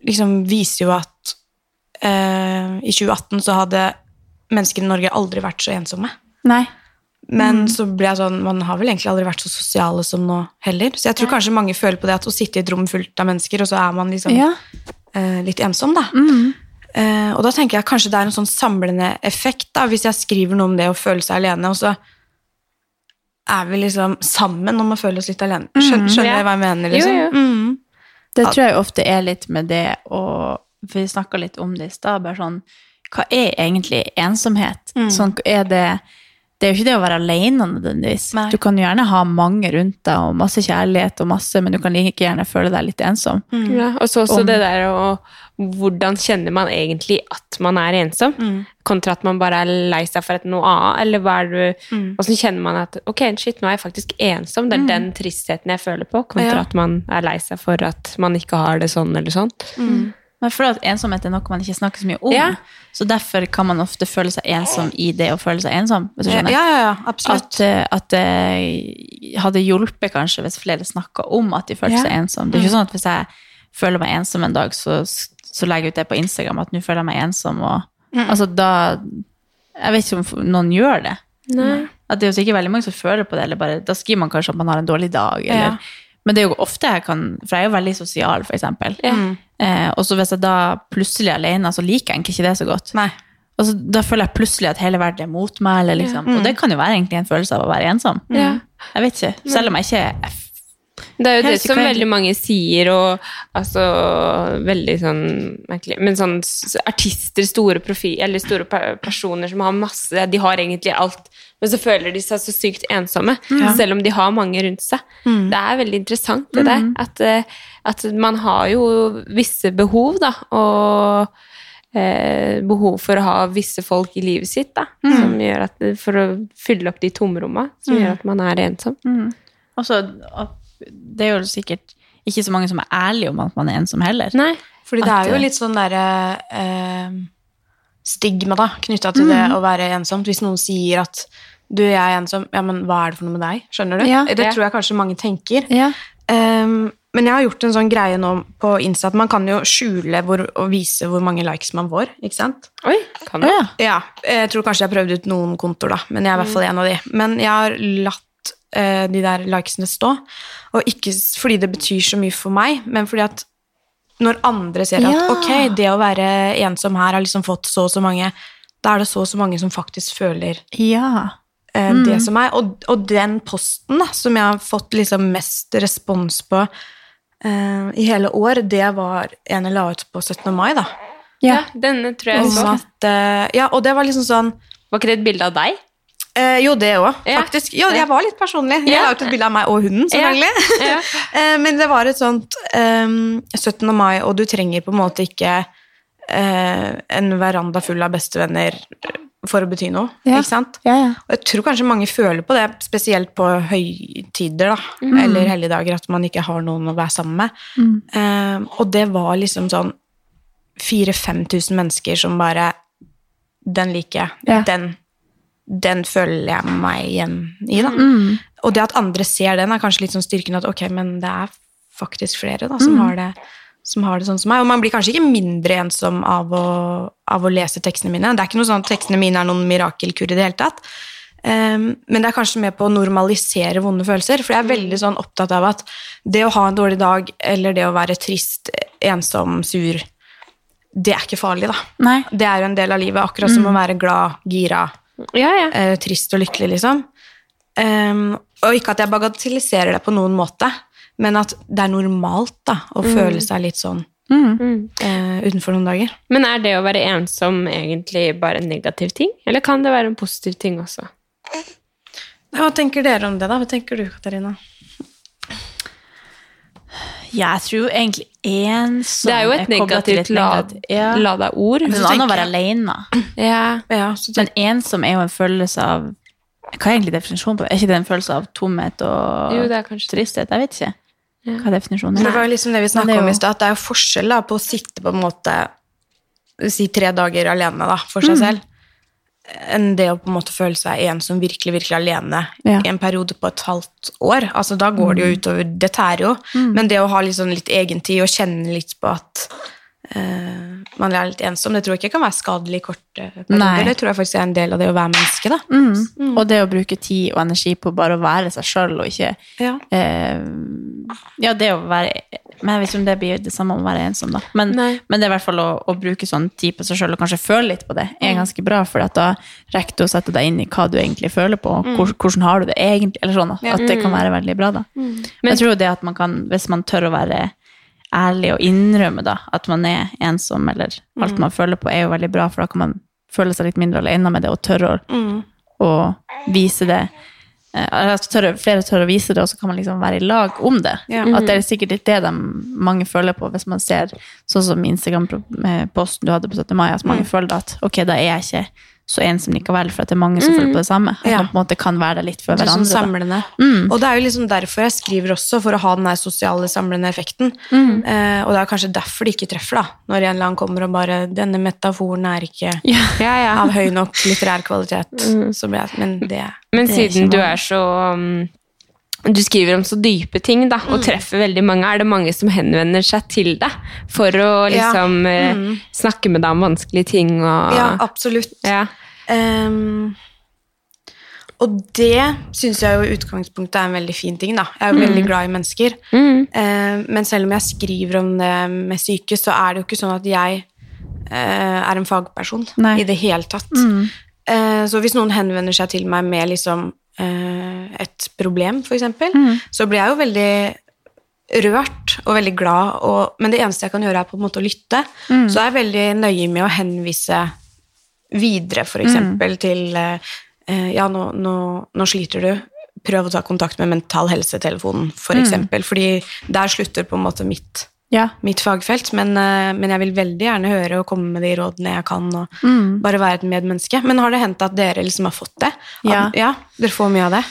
liksom viser jo at uh, i 2018 så hadde mennesker i Norge aldri vært så ensomme. Nei. Men så ble jeg sånn, man har vel egentlig aldri vært så sosiale som nå heller. Så jeg tror kanskje mange føler på det at å sitte i et rom fullt av mennesker, og så er man liksom Ja. uh, litt ensom, da. Mm. Uh, og da tenker jeg kanskje det er en sånn samlende effekt, da, hvis jeg skriver noe om det å føle seg alene, og så er vi liksom sammen om å føle oss litt alene. Skjønner, skjønner Ja. jeg hva jeg mener? Jo, Liksom? jo. Mm. Det tror jeg ofte er litt med det å vi snakka litt om det i stad. Bare sånn Hva er egentlig ensomhet? Mm. Sånn er det det er jo ikke det å være alene nødvendigvis. Nei. Du kan jo gjerne ha mange rundt deg og masse kjærlighet, og masse, men du kan like gjerne føle deg litt ensom. Ja, og så også Om- det der å Hvordan kjenner man egentlig at man er ensom? Mm. Kontra at man bare er lei seg for et noe annet? Eller hva er det Mm. Åssen kjenner man at Ok, shit, nå er jeg faktisk ensom. Det er den tristheten jeg føler på, kontra Ja. at man er lei seg for at man ikke har det sånn eller sånn. Men jeg føler at ensomhet er noe man ikke snakker så mye om. Ja. Så derfor kan man ofte føle seg ensom i det å føle seg ensom. hvis du skjønner. ja, ja, absolutt. At, eh, det hadde hjulpet kanskje hvis flere snakka om at de følte Ja. seg ensom. Det er ikke sånn at hvis jeg føler meg ensom en dag, så, så legger jeg ut det på Instagram at nå føler jeg meg ensom. Og, altså da Jeg vet ikke om noen gjør det. Nei. At det er jo sikkert veldig mange som føler på det, eller bare, da skriver man kanskje at man har en dårlig dag. Eller, Ja. Men det er jo ofte jeg kan For jeg er jo veldig sosial, for eksempel. Ja. Eh, og så hvis jeg da plutselig er alene, så liker jeg egentlig ikke det så godt. Nei. Og så, da føler jeg plutselig at hele verden er mot meg. Eller liksom. Og det kan jo være egentlig en følelse av å være ensom. Ja. Jeg vet ikke. Selv om jeg ikke er Det er jo det som veldig mange sier, og altså veldig sånn merkelig Men sånn artister, store profi, eller store personer som har masse De har egentlig alt, men så føler de seg så sykt ensomme, selv om de har mange rundt seg. Det er veldig interessant, det der. At, eh, at man har jo visse behov, da, og eh, behov for å ha visse folk i livet sitt, da, som gjør at, for å fylle opp de tomromma, som gjør at man er ensom. også, at Det er jo sikkert ikke så mange som er ærlige om at man er ensom heller. Nei. Fordi det At, er jo eh, litt sånn derre eh, stigma da, knytta til det å være ensomt. Hvis noen sier at du, jeg er ensom, ja, men hva er det for noe med deg? Skjønner du? Ja. det Ja. tror jeg kanskje mange tenker. Ja. Ehm, men jeg har gjort en sånn greie nå på Insta at man kan jo skjule hvor, og vise hvor mange likes man får, ikke sant? Oi, kan du? ja. Ja, jeg tror kanskje jeg har prøvd ut noen kontoer, da, men jeg er i hvert fall en av de. Men jeg har latt eh, de der likesene stå, og ikke fordi det betyr så mye for meg, men fordi at når andre ser at Ja. ok, det å være ensom her har liksom fått så og så mange, da er det så og så mange som faktisk føler ja. eh, det som er. Og, og den posten da, som jeg har fått liksom mest respons på eh, i hele år, det var en jeg la ut på 17. mai, da. Ja, denne tror jeg så. at, uh, ja, og det var liksom sånn Var ikke det et bilde av deg? Eh, jo, det òg, Ja. faktisk. Jo, jeg var litt personlig. Jeg Ja. la ut et bilde av meg og hunden, selvfølgelig. Ja. Eh, Men det var et sånt um, 17. mai, og du trenger på en måte ikke uh, en veranda full av bestevenner for å bety noe, Ja. ikke sant? Ja, ja. Og jeg tror kanskje mange føler på det, spesielt på høytider, da, Mm. eller helligdager, at man ikke har noen å være sammen med. Eh, og det var liksom sånn 4000-5000 mennesker som bare Den liker jeg. Den, den føler jeg meg igjen i, da. Mm. Og det at andre ser den, er kanskje litt sånn styrken at ok, men det er faktisk flere da, som, Mm. har det, som har det sånn som meg. Og man blir kanskje ikke mindre ensom av å, av å lese tekstene mine. Det er ikke noe sånn at tekstene mine er noen mirakelkur i det hele tatt. Um, men det er kanskje med på å normalisere vonde følelser. For jeg er veldig sånn opptatt av at det å ha en dårlig dag, eller det å være trist, ensom, sur, det er ikke farlig, da. Nei. Det er jo en del av livet, akkurat som å være glad, gira, Ja, ja. Uh, trist og lykkelig, liksom. Um, og ikke at jeg bagatelliserer det på noen måte, men at det er normalt da, å føle seg litt sånn Mm. uh, utenfor noen dager. Men er det å være ensom egentlig bare en negativ ting? Eller kan det være en positiv ting også? Hva tenker dere om det, da? Hva tenker du, Katarina? Jeg tror egentlig ensom Det er jo et negativt et lad, ja. lada ord. Det er annet å være alene. Ja. Ja, Men ensom er jo en følelse av Hva er egentlig definisjonen på det? Er ikke det en følelse av tomhet og Jo, det er tristhet? Jeg vet ikke hva definisjonen det er. var jo liksom det vi snakka om i stad, at det er jo forskjell da, på å sitte på en måte si tre dager alene da, for seg selv, enn det å på en måte føle seg ensom virkelig, virkelig alene Ja. i en periode på et halvt år. Altså, da går det jo utover Det tærer jo. Men det å ha litt sånn litt egentid og kjenne litt på at man er litt ensom, det tror jeg ikke kan være skadelig i korte perioder. Det tror jeg faktisk er en del av det å være menneske, da. Mm. Og det å bruke tid og energi på bare å være seg sjøl og ikke Ja. eh, Ja, det å være Men jeg vet ikke om det blir det samme om å være ensom, da. Men, men det er i hvert fall å, å bruke sånn tid på seg sjøl og kanskje føle litt på det, er ganske bra, for da rekker du å sette deg inn i hva du egentlig føler på, og hvor, hvordan har du det egentlig, eller sånn. At det kan være veldig bra, da. Men jeg tror det at man kan, hvis man tør å være ærlig å innrømme da, at man er ensom, eller alt man føler på, er jo veldig bra, for da kan man føle seg litt mindre alene med det, og tørre å, å vise det. Eh, altså tørre, flere tør å vise det, og så kan man liksom være i lag om det. Ja. At det er sikkert litt det de mange føler på, hvis man ser sånn som Instagram-posten du hadde på 17. mai, at mange føler at ok, da er jeg ikke så ensom likevel, for at det er mange som føler på det samme. At Ja. man på en måte kan være der litt for Det er sånn hverandre. samlende. Mm. Og det er jo liksom derfor jeg skriver også, for å ha den der sosiale samlende effekten. Mm. Eh, og det er kanskje derfor det ikke treffer, da. Når en eller annen kommer og bare 'Denne metaforen er ikke Ja. Ja, ja. av høy nok litterær kvalitet'. Så blir jeg Men det Men Det er siden ikke du er så um, Du skriver om så dype ting da, Mm. og treffer veldig mange. Er det mange som henvender seg til deg for å Ja. liksom eh, snakke med deg om vanskelige ting? Og, Ja, absolutt. Ja. Um, og det syns jeg jo i utgangspunktet er en veldig fin ting, da. Jeg er jo veldig glad i mennesker. Mm. Um, men selv om jeg skriver om det med syke, så er det jo ikke sånn at jeg uh, er en fagperson Nei. i det hele tatt. Uh, så hvis noen henvender seg til meg med liksom et problem, for eksempel, så blir jeg jo veldig rørt og veldig glad, og, men det eneste jeg kan gjøre, er på en måte å lytte. Så er jeg veldig nøye med å henvise videre, for eksempel, til eh, eh, Ja, nå, nå, nå sliter du. Prøv å ta kontakt med Mental Helse-telefonen, for eksempel. Fordi der slutter på en måte mitt, Ja. mitt fagfelt. Men, eh, men jeg vil veldig gjerne høre og komme med de rådene jeg kan, og bare være et medmenneske. Men har det hendt at dere liksom har fått det? Ja. ja. Dere får mye av det?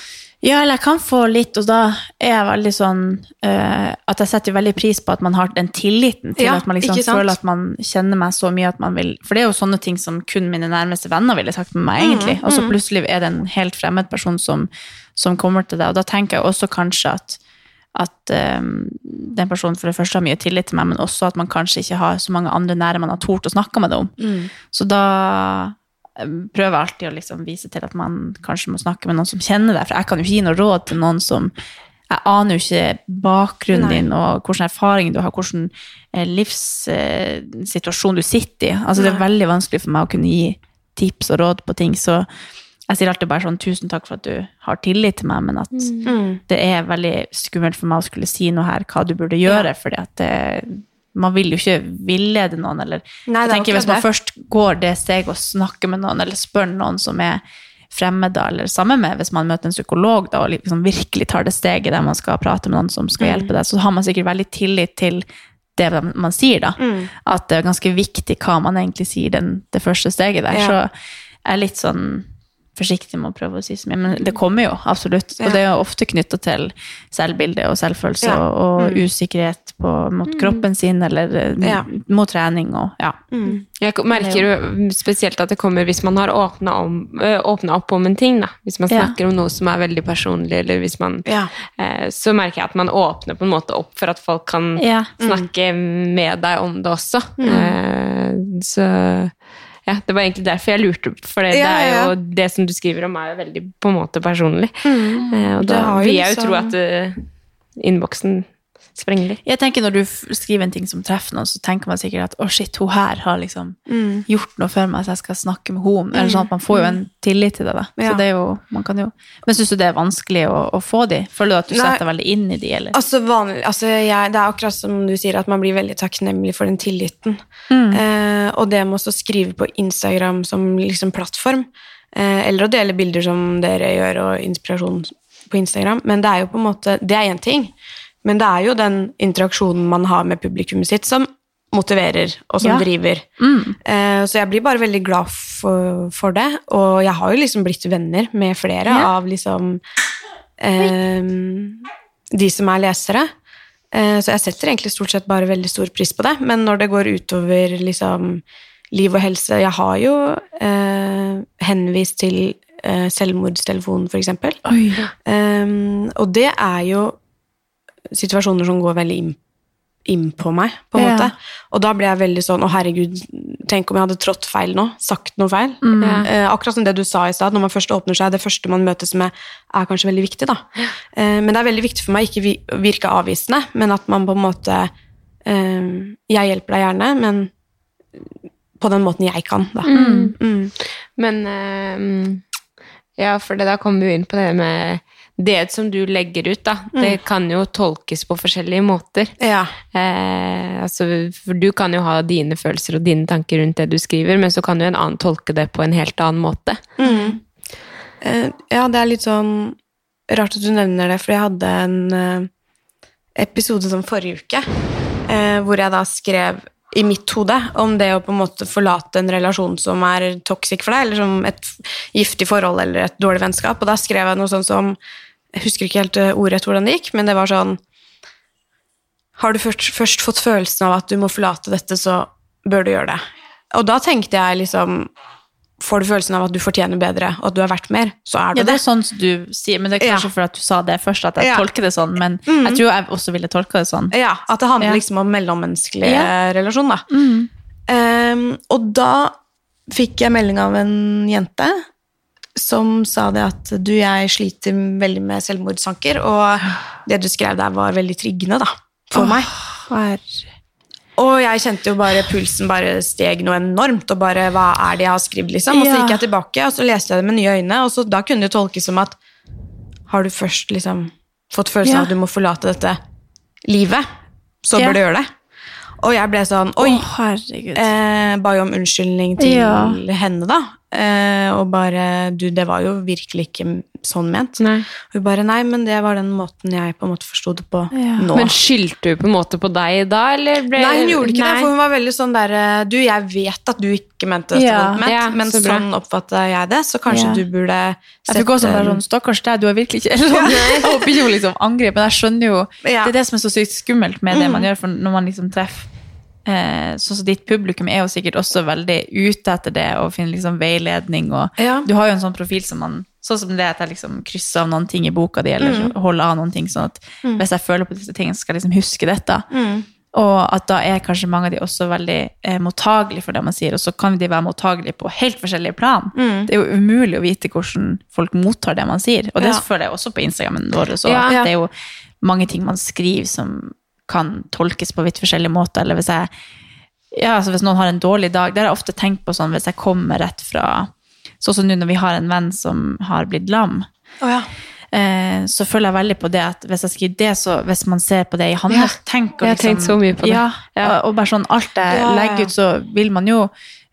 Ja, eller jeg kan få litt, og da er jeg veldig sånn uh, At jeg setter veldig pris på at man har den tilliten til Ja, at man liksom føler at man kjenner meg så mye at man vil For det er jo sånne ting som kun mine nærmeste venner ville sagt med meg, egentlig. Og så plutselig er det en helt fremmed person som, som kommer til deg, og da tenker jeg også kanskje at at um, den personen for det første har mye tillit til meg, men også at man kanskje ikke har så mange andre nære man har tort å snakke med det om. Så da eh, prøver jeg alltid å liksom vise til at man kanskje må snakke med noen som kjenner deg, for jeg kan jo ikke gi noe råd til noen som jeg aner jo ikke bakgrunnen Nei. din og hvilken erfaring du har, hvilken eh, livssituasjon du sitter i. Altså, det er veldig vanskelig for meg å kunne gi tips og råd på ting, så jeg sier alltid bare sånn tusen takk for at du har tillit til meg, men at Mm. det er veldig skummelt for meg å skulle si noe her, hva du burde gjøre, fordi at det, man vil jo ikke villede noen, eller Nei, jeg er tenker Hvis man det. først går det steget og snakker med noen, eller spør noen som er fremmede, eller sammen med hvis man møter en psykolog da, og liksom virkelig tar det steget der man skal prate med noen som skal hjelpe deg, så har man sikkert veldig tillit til det man sier, da. At det er ganske viktig hva man egentlig sier den, det første steget der. Ja. Så jeg er litt sånn forsiktig med å prøve å si så mye, men det kommer jo, absolutt. Ja. Og det er jo ofte knytta til selvbilde og selvfølelse Ja. og, og usikkerhet på, mot kroppen sin, eller eh, Ja. mot trening og ja. Jeg merker jo spesielt at det kommer hvis man har åpna opp om en ting. Da. Hvis man Ja. snakker om noe som er veldig personlig, eller hvis man Ja. eh, Så merker jeg at man åpner på en måte opp for at folk kan Ja. snakke med deg om det også. Eh, så ja, det var egentlig derfor jeg lurte, for det, Ja, det er jo det som du skriver om, er jo veldig på en måte personlig. Eh, og da vil jeg jo liksom- tro at uh, innboksen sprenger litt. Jeg tenker Når du skriver en ting som treffer noen, så tenker man sikkert at å shit, hun her har liksom Mm. gjort noe for meg, så jeg skal snakke med henne. Eller sånn at Man får jo en tillit til det. da. Ja. Så det er jo, man kan jo... Men syns du det er vanskelig å, å få de? Føler du at du Nei. setter veldig inn i de, eller? Altså, vanlig, altså jeg, det er akkurat som du sier, at man blir veldig takknemlig for den tilliten. Mm. Eh, og det med å skrive på Instagram som liksom plattform, eh, eller å dele bilder som dere gjør, og inspirasjon på Instagram, men det er jo på en måte Det er én ting, men det er jo den interaksjonen man har med publikummet sitt, som motiverer, og som Ja. driver. Mm. Eh, så jeg blir bare veldig glad for, for det, og jeg har jo liksom blitt venner med flere Ja. av liksom eh, de som er lesere. Eh, så jeg setter egentlig stort sett bare veldig stor pris på det. Men når det går utover liksom liv og helse Jeg har jo eh, henvist til eh, selvmordstelefonen, for eksempel. Um, og det er jo situasjoner som går veldig inn, inn på meg, på en Ja. måte. Og da blir jeg veldig sånn Å, herregud, tenk om jeg hadde trådt feil nå? Sagt noe feil? Mm. Eh, akkurat som det du sa i stad, når man først åpner seg, det første man møtes med, er kanskje veldig viktig, da. Eh, men det er veldig viktig for meg ikke vi- virke avvisende, men at man på en måte eh, Jeg hjelper deg gjerne, men på den måten jeg kan, da. Mm. Men eh, Ja, for det da kommer vi inn på det med det som du legger ut, da. Det kan jo tolkes på forskjellige måter. Ja. Eh, altså, for du kan jo ha dine følelser og dine tanker rundt det du skriver, men så kan jo en annen tolke det på en helt annen måte. Mm. Eh, ja, det er litt sånn rart at du nevner det, for jeg hadde en eh, episode som forrige uke, eh, hvor jeg da skrev i mitt hode om det å på en måte forlate en relasjon som er toxic for deg, eller som et giftig forhold eller et dårlig vennskap. Og da skrev jeg noe sånn som Jeg husker ikke helt eh, ordrett hvordan det gikk, men det var sånn Har du først, først fått følelsen av at du må forlate dette, så bør du gjøre det. Og da tenkte jeg liksom Får du følelsen av at du fortjener bedre, og at du er verdt mer, så er du Ja, det det. er sånn du sier, men det er kanskje Ja. fordi du sa det først, at jeg Ja. tolker det sånn, men jeg tror jeg også ville tolka det sånn. Ja, At det handler Ja. liksom om mellommenneskelig Ja. relasjon, da. Ehm, og da fikk jeg melding av en jente som sa det at du, jeg sliter veldig med selvmordstanker, og det du skrev der var veldig triggende, da, for meg. Og jeg kjente jo bare pulsen bare steg noe enormt, og bare hva er det jeg har skrevet, liksom? Og så gikk jeg tilbake, og så leste jeg det med nye øyne, og så da kunne det tolkes som at har du først liksom fått følelsen Ja. av at du må forlate dette livet, så Ja. bør du gjøre det. Og jeg ble sånn Oi! Oh. Eh, ba jo om unnskyldning til Ja. henne, da. Eh, og bare Du, det var jo virkelig ikke sånn ment. Nei. Og hun bare Nei, men det var den måten jeg på en måte forsto det på Ja. nå. Men skyldte hun på en måte på deg da, eller ble Nei, hun gjorde ikke Nei. det, for hun var veldig sånn der eh, Du, jeg vet at du ikke mente dette Ja. vondt ment, Ja, men så sånn oppfatta jeg det, så kanskje Ja. du burde Jeg fikk også bare sånn, stakkars deg, du har virkelig ikke eller sånn, Jeg håper ikke hun liksom angriper, men jeg skjønner jo Ja. Det er det som er så sykt skummelt med det man gjør, for når man liksom treffer eh, som ditt publikum er jo sikkert også veldig ute etter det og finner liksom veiledning og Ja. Du har jo en sånn profil som man Sånn som det at jeg liksom krysser av noen ting i boka di, eller holder av noen ting, sånn at hvis jeg føler på disse tingene, så skal jeg liksom huske dette. Og at da er kanskje mange av de også veldig eh, mottagelige for det man sier, og så kan de være mottagelige på helt forskjellige plan. Det er jo umulig å vite hvordan folk mottar det man sier. Og det Ja. føler jeg også på Instagramen vår. Så Ja. Det er jo mange ting man skriver som kan tolkes på vidt forskjellige måter. Eller hvis jeg ja, altså hvis noen har en dårlig dag, det har jeg ofte tenkt på sånn hvis jeg kommer rett fra Sånn som nå når vi har en venn som har blitt lam. Oh, ja. Eh, så føler jeg veldig på det at hvis jeg skriver det, så hvis man ser på det i hans Ja, tenk og jeg har tenkt så mye på det. Ja. Og, og bare sånn alt jeg legger ut, så vil man jo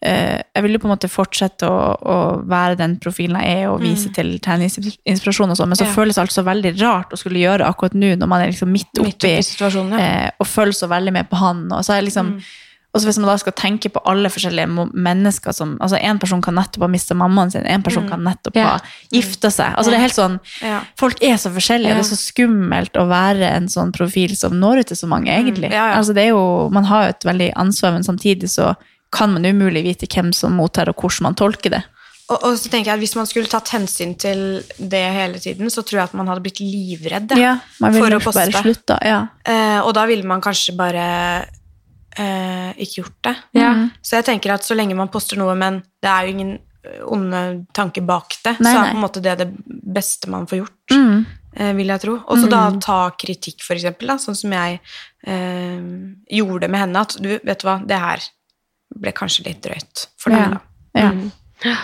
Jeg vil jo på en måte fortsette å, å være den profilen jeg er, og vise til treningsinspirasjon og sånn, men så Mm. Ja. føles det altså veldig rart å skulle gjøre akkurat nå, når man er liksom midt Midt oppi oppi situasjonen, ja. eh, og følger så veldig med på han. Og så er liksom Mm. og så hvis man da skal tenke på alle forskjellige mennesker som altså En person kan nettopp ha mista mammaen sin, en person kan nettopp Ja. ha gifta seg. Altså det er helt sånn Mm. Ja. Folk er så forskjellige. Det er så skummelt å være en sånn profil som når ut til så mange, egentlig. Mm. Altså det er jo, man har jo et veldig ansvar, men samtidig så kan man umulig vite hvem som mottar, og hvordan man tolker det. Og, og så tenker jeg at Hvis man skulle tatt hensyn til det hele tiden, så tror jeg at man hadde blitt livredd ja, for å poste. bare poste. slutte. Ja. Eh, og da ville man kanskje bare eh, ikke gjort det. Ja. Så jeg tenker at så lenge man poster noe, men det er jo ingen onde tanker bak det, Nei, så er på en måte det det beste man får gjort, Mm. eh, vil jeg tro. Og så da ta kritikk, for eksempel, da, sånn som jeg eh, gjorde med henne, at du, vet du hva, det her ble kanskje litt drøyt for dem, Ja. da. Ja.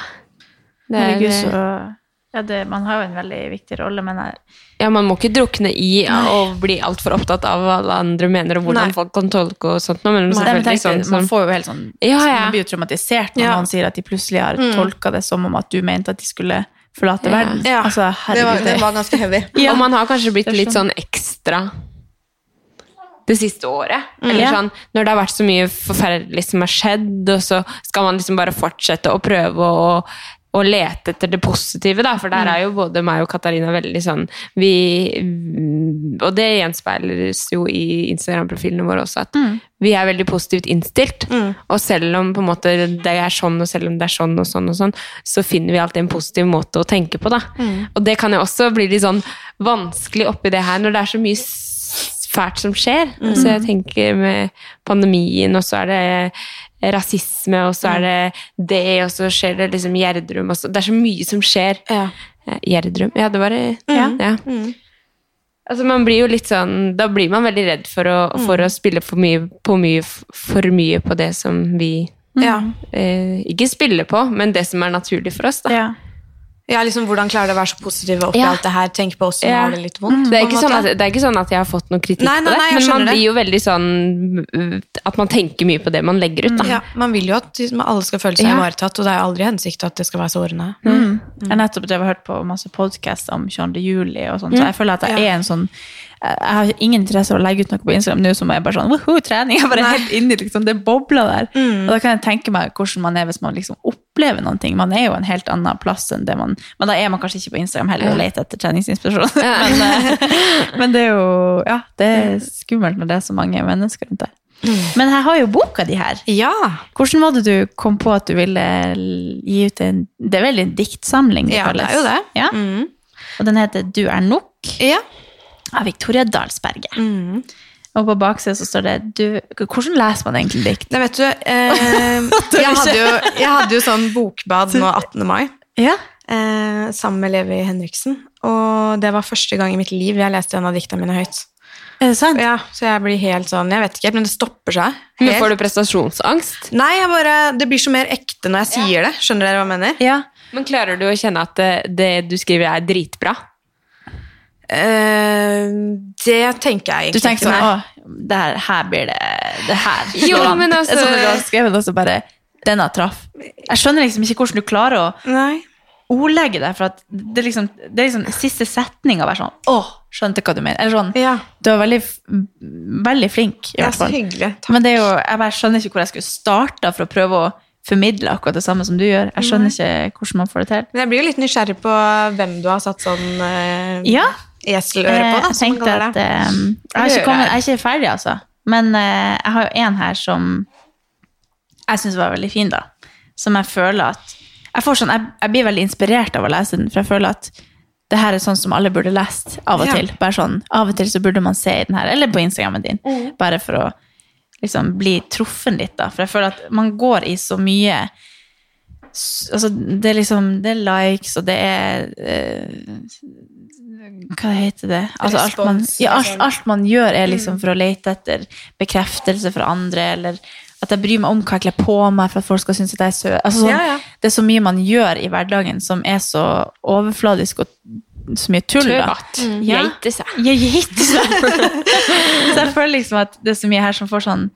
Det er, Herregud, så ja, det, Man har jo en veldig viktig rolle, men jeg, ja, man må ikke drukne i å bli altfor opptatt av hva alle andre mener, og hvordan Nei. folk kan tolke og sånt. Men Nei, men sånn deg, man får jo helt sånn Ja, ja. Man blir jo traumatisert når Ja. noen sier at de plutselig har tolka det som om at du mente at de skulle forlate Ja. verden. Ja. Altså, Det var, det var ganske heavy. Ja. Og man har kanskje blitt litt sånn. sånn ekstra det siste året. Eller Ja. sånn, når det har vært så mye forferdelig som har skjedd, og så skal man liksom bare fortsette å prøve å, å lete etter det positive, da. For der er jo både meg og Katarina veldig sånn vi, Og det gjenspeiles jo i Instagram-profilene våre også, at vi er veldig positivt innstilt. Og selv om på en måte det er sånn, og selv om det er sånn og sånn, og sånn, så finner vi alltid en positiv måte å tenke på. da. Og det kan jo også bli litt sånn vanskelig oppi det her, når det er så mye fælt som skjer. Så jeg tenker med pandemien, og så er det rasisme, og så er det det, og så skjer det liksom Gjerdrum. Det er så mye som skjer. Ja. Eh, Gjerdrum Ja, det var det. Ja. ja. Altså, man blir jo litt sånn Da blir man veldig redd for å, for å spille for mye, på mye, for mye på det som vi Ja. eh, Ikke spiller på, men det som er naturlig for oss, da. Ja. Ja, liksom, Hvordan klarer du å være så positiv oppi Ja. alt det her? Tenk på oss som Ja. har det litt vondt. Det er, ikke sånn at, det er ikke sånn at jeg har fått noe kritikk Nei, nei, på det, nei, jeg men man det. blir jo veldig sånn At man tenker mye på det man legger ut, da. ja, Man vil jo at liksom, alle skal føle seg Ja. ivaretatt, og det er aldri hensikt at det skal være sårende. Mm. Jeg har nettopp drevet og hørt på masse podkast om 22. juli, og sånt, så jeg føler at jeg Ja. er en sånn jeg har ingen interesse av å legge ut noe på Instagram nå som er bare sånn woho, trening. Jeg bare Nei. helt inni liksom, det bobler der. Mm. Og da kan jeg tenke meg hvordan man er hvis man liksom opplever noen ting. Man er jo en helt annen plass enn det man Men da er man kanskje ikke på Instagram heller og leter etter treningsinspirasjon. Ja. men, eh, men det er jo Ja, det er skummelt når det er så mange mennesker rundt der. Mm. Men jeg har jo boka di her. Ja. Hvordan var det du kom på at du ville gi ut en Det er vel en diktsamling? det ja, det er jo det. Ja? Mm. Og den heter Du er nok Ja. Av Victoria Dalsberget. Mm. Og på baksida så står det du, Hvordan leser man egentlig dikt? Nei, vet du, eh, jeg, hadde jo, jeg hadde jo sånn bokbad nå 18. mai Ja. eh, sammen med Levi Henriksen. Og det var første gang i mitt liv jeg leste en av dikta mine høyt. Er det sant? Ja, Så jeg blir helt sånn Jeg vet ikke, men det stopper seg. Men får du prestasjonsangst? Nei, jeg bare, det blir så mer ekte når jeg sier det. Skjønner dere hva jeg mener? Ja. Men klarer du å kjenne at det, det du skriver, er dritbra? Eh, det tenker jeg Du tenker sånn. Å, det her, her blir det Det her Jo, an. men altså- Det er sånn du har skrevet også bare Denne traff. Jeg skjønner liksom ikke hvordan du klarer å Nei. ordlegge deg, for at det er liksom, det er liksom siste setninga være sånn Å, skjønte hva du mener. Eller sånn. Ja, Du er veldig, veldig flink, i det er hvert så fall. hyggelig. Takk. Men det er jo, jeg bare skjønner ikke hvor jeg skulle starte for å prøve å formidle akkurat det samme som du gjør. Jeg skjønner ikke hvordan man får det til. Men jeg blir jo litt nysgjerrig på hvem du har satt sånn uh, Ja, eseløre på, da, jeg som jeg, tenkte at det. eh, jeg, har ikke kommet, jeg er ikke ferdig, altså. Men eh, jeg har jo en her som jeg syns var veldig fin, da. Som jeg føler at Jeg, får sånn, jeg, jeg blir veldig inspirert av å lese den, for jeg føler at det her er sånn som alle burde lest av og Ja. til. Bare sånn, Av og til så burde man se i den her, eller på Instagrammen din, Mm. bare for å liksom bli truffen litt, da. For jeg føler at man går i så mye Altså, det er liksom Det er likes, og det er eh, Hva heter det? Altså, alt, man, ja, alt, liksom. alt man gjør, er liksom for å lete etter bekreftelse fra andre, eller at jeg bryr meg om hva jeg kler på meg for at folk skal synes at jeg er søt. Altså, sånn, Ja, ja. Det er så mye man gjør i hverdagen som er så overfladisk og så mye tull. Tøvat. Ja. Geite seg. Ja, geite seg. så jeg føler liksom at det er så mye her som får sånn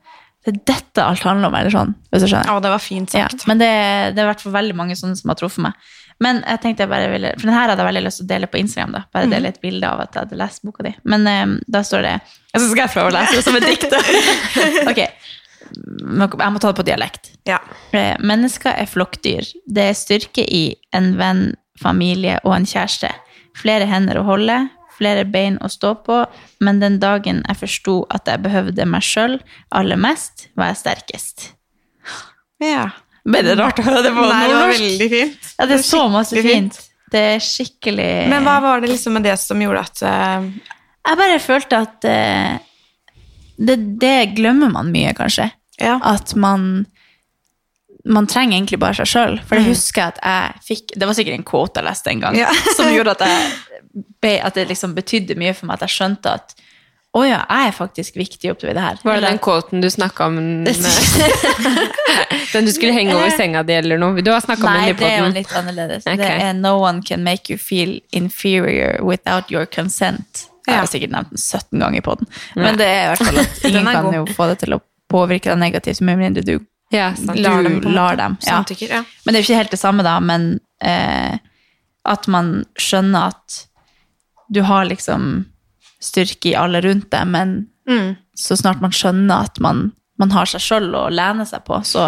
Det er dette alt handler om, eller sånn. Hvis du skjønner. Ja, det var fint Ja, sagt. men det, det er i hvert fall veldig mange sånne som har truffet meg. Men jeg tenkte jeg bare ville, for den her hadde jeg veldig lyst til å dele på Instagram. da, Bare dele et bilde av at jeg hadde lest boka di. Men um, da står det Jeg skal jeg prøve å lese det som et dikt. ok, jeg må ta det på dialekt. Ja. Eh, Mennesker er flokkdyr. Det er styrke i en venn, familie og en kjæreste. Flere hender å holde, flere bein å stå på, men den dagen jeg forsto at jeg behøvde meg sjøl aller mest, var jeg sterkest. ja. Det rart å høre det på Nei, det var veldig fint. Ja, det er så masse fint. Det er skikkelig Men hva var det liksom med det som gjorde at uh... Jeg bare følte at uh, det, det glemmer man mye, kanskje. Ja. At man man trenger egentlig bare seg sjøl. For det husker jeg at jeg fikk Det var sikkert en quote jeg leste en gang, Ja. som gjorde at, jeg, at det liksom betydde mye for meg at jeg skjønte at å ja, jeg er faktisk viktig oppi det her. Var det den quoten du snakka om? Med, den du skulle henge over senga di, eller noe? Du har snakka om den i det er jo litt annerledes. Okay. Det er No one can make you feel inferior without your consent. Jeg har sikkert nevnt den 17 ganger i poden. Men det er i hvert fall at ingen kan jo få det til å påvirke deg negativt, med mindre du Ja, lar du dem, lar dem. Ja. Men det er jo ikke helt det samme, da. Men eh, at man skjønner at du har liksom styrke i alle rundt deg, men Mm. så snart man skjønner at man, man har seg sjøl å lene seg på, så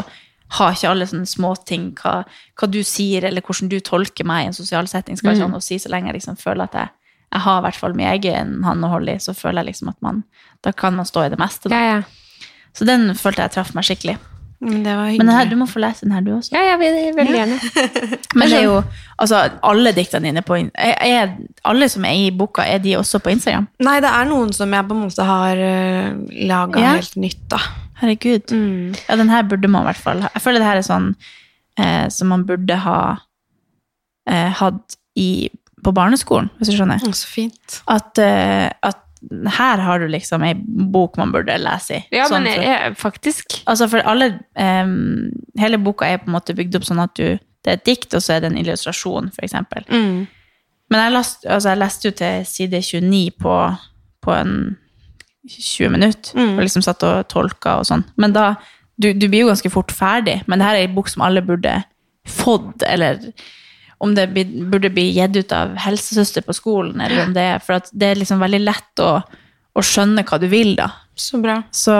har ikke alle sånne småting hva, hva du sier, eller hvordan du tolker meg i en sosial setting, skal ikke ha noe å si så lenge jeg liksom føler at jeg, jeg har i hvert fall min egen hånd å holde i, så føler jeg liksom at man Da kan man stå i det meste, da. Ja, ja. Så den følte jeg traff meg skikkelig. Men det var Men her, du må få lese den her, du også. ja, jeg vil veldig gjerne. Men det er jo Altså, alle diktene dine på er, er, Alle som er i boka, er de også på Instagram? Nei, det er noen som jeg på en måte har uh, laga Ja. helt nytt, da. Herregud. Ja, den her burde man i hvert fall ha. Jeg føler det her er sånn eh, som man burde ha eh, hatt i, på barneskolen, hvis du skjønner. Så fint. At, eh, at her har du liksom ei bok man burde lese i. Ja, Sånn men for- jeg, faktisk. Altså for alle, um, hele boka er på en måte bygd opp sånn at du, det er et dikt, og så er det en illustrasjon, for eksempel. Mm. Men jeg, last, altså jeg leste jo til side 29 på, på en 20 minutter, Mm. og liksom satt og tolka og sånn. Men da, du, du blir jo ganske fort ferdig, men det her er ei bok som alle burde fått, eller om det burde bli gitt ut av helsesøster på skolen, eller om det er, for at det er liksom veldig lett å, å skjønne hva du vil da. Så bra. Så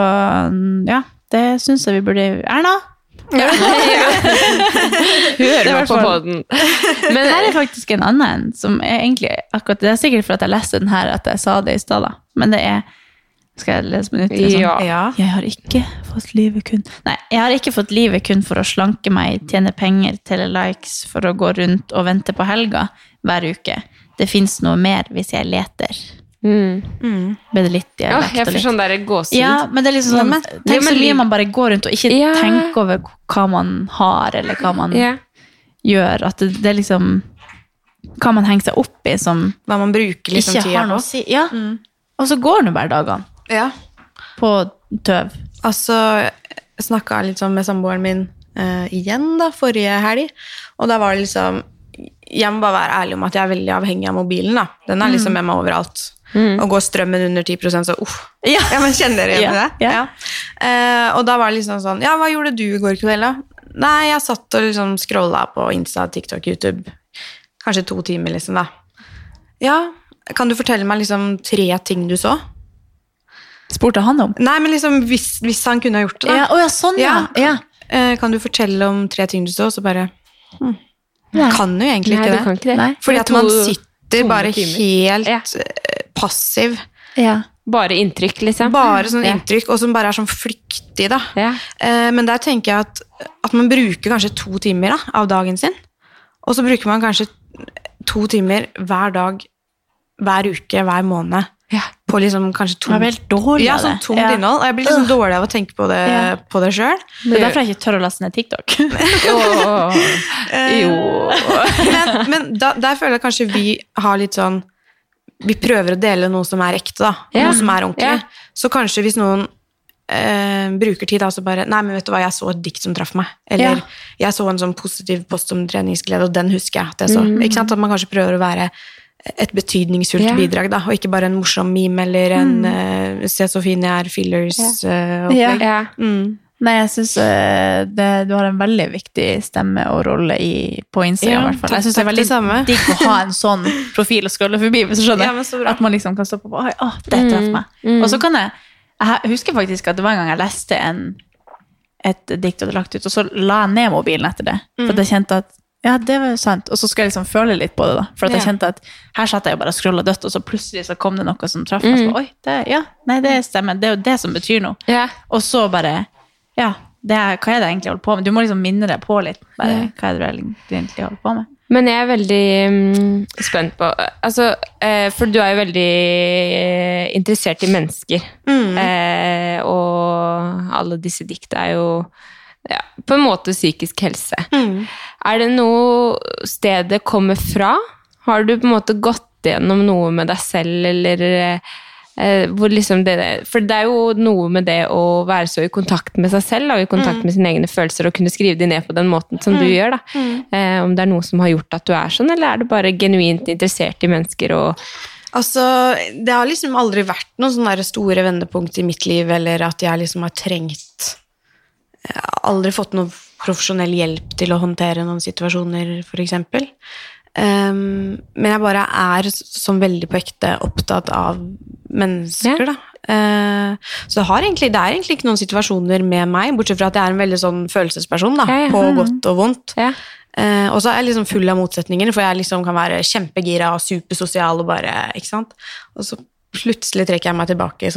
ja, det synes jeg vi burde... Erna? Hører Det er meg på poden. Men her er faktisk en annen som er egentlig akkurat Det er sikkert for at jeg leste den her at jeg sa det i stad, da. Men det er Skal jeg lese på nytt? liksom? Ja. Ja. Jeg har ikke fått livet kun Nei, jeg har ikke fått livet kun for å slanke meg, tjene penger, telle likes, for å gå rundt og vente på helga hver uke. Det fins noe mer hvis jeg leter. Mm. Ble det litt ja, jeg får sånn derre gåsehud. ja, men det er liksom sånn men- Tenk så mye man bare går rundt og ikke Ja. tenker over hva man har, eller hva man Ja. gjør. At det, det er liksom Hva man henger seg opp i som Hva man bruker liksom ikke tida har noe å si. Ja. Og så går nå bare dagene Ja. på tøv. Altså, jeg snakka litt sånn med samboeren min uh, igjen da, forrige helg. Og da var det liksom Jeg må bare være ærlig om at jeg er veldig avhengig av mobilen. da. Den er liksom med meg overalt. Og går strømmen under 10% så uff. Ja. Ja, men Kjenner dere igjen Ja, det? ja. Uh, og da var det liksom sånn Ja, hva gjorde du i går kveld, da? Nei, jeg satt og liksom scrolla på Insta, TikTok, YouTube. Kanskje to timer, liksom, da. Ja, kan du fortelle meg liksom tre ting du så? Spurte han om. Nei, men liksom hvis, hvis han kunne ha gjort det, da. Ja, å ja, sånn, ja. Ja. ja. Eh, kan du fortelle om tre ting du så? Så bare hm, Nei. Kan jo egentlig Nei, ikke du det. kan ikke det. Nei. Fordi at man sitter bare timer. helt Ja. eh, passiv. ja. Bare inntrykk, liksom. Bare sånn Ja. inntrykk, og som bare er sånn flyktig, da. Ja. Eh, men der tenker jeg at, at man bruker kanskje to timer da, av dagen sin. Og så bruker man kanskje to timer hver dag, hver uke, hver måned. Ja. På liksom kanskje tungt Jeg tomt vel dårlig ja, sånn tungt Ja. innhold. Og jeg blir liksom dårlig av å tenke på det, Ja. på det sjøl. Det er derfor jeg ikke tør å laste ned TikTok. Åh. Jo. men, men da, der føler jeg kanskje vi har litt sånn Vi prøver å dele noe som er ekte, da. Noe som er ordentlig. Så kanskje hvis noen eh, bruker tid, da, så bare Nei, men vet du hva, jeg så et dikt som traff meg. Eller jeg så en sånn positiv post om treningsglede, og den husker jeg at jeg så. Ikke sant? At man kanskje prøver å være et betydningsfullt yeah. bidrag, da, og ikke bare en morsom meme eller en eh, 'se så fin jeg er', fillers-opplegg. Ja. Ja. mm. Nei, jeg syns du har en veldig viktig stemme og rolle i, på Instagram. Ja, Jeg syns det er veldig det digg å ha en sånn profil å skrolle forbi. Hvis du skjønner. Ja. At man liksom kan stoppe på Oi, å, det traff meg. Og så kan jeg Jeg husker faktisk at det var en gang jeg leste en, et dikt du hadde lagt ut, og så la jeg ned mobilen etter det. For at jeg kjente at ja, det var jo sant. Og så skulle jeg liksom føle litt på det, da. For jeg Ja. kjente at her satt jeg jo bare og scrolla dødt, og så plutselig så kom det noe som traff meg. Mm. Oi, det, ja, nei, det stemmer. Det er jo det som betyr noe. Ja. Og så bare Ja, det er, hva er det jeg egentlig holder på med? Du må liksom minne deg på litt. Bare, Hva er det du egentlig holder på med? Men jeg er veldig um, spent på Altså, eh, for du er jo veldig eh, interessert i mennesker. Eh, og alle disse dikta er jo ja, på en måte psykisk helse. Er det noe sted det kommer fra? Har du på en måte gått gjennom noe med deg selv, eller eh, hvor liksom det, For det er jo noe med det å være så i kontakt med seg selv og i kontakt med sine egne følelser og kunne skrive de ned på den måten som du gjør. da. Eh, om det er noe som har gjort at du er sånn, eller er du bare genuint interessert i mennesker og Altså, det har liksom aldri vært noen sånne store vendepunkt i mitt liv, eller at jeg liksom har trengt aldri fått noe profesjonell hjelp til å håndtere noen situasjoner, eksempel. Um, men jeg bare er som veldig på ekte opptatt av mennesker, Ja. da. Uh, så det, har egentlig, det er egentlig ikke noen situasjoner med meg, bortsett fra at jeg er en veldig sånn følelsesperson, da, Ja, ja. på godt og vondt. Eh, og så er jeg liksom full av motsetninger, for jeg liksom kan være kjempegira og supersosial og bare Ikke sant? Og så plutselig trekker jeg meg tilbake i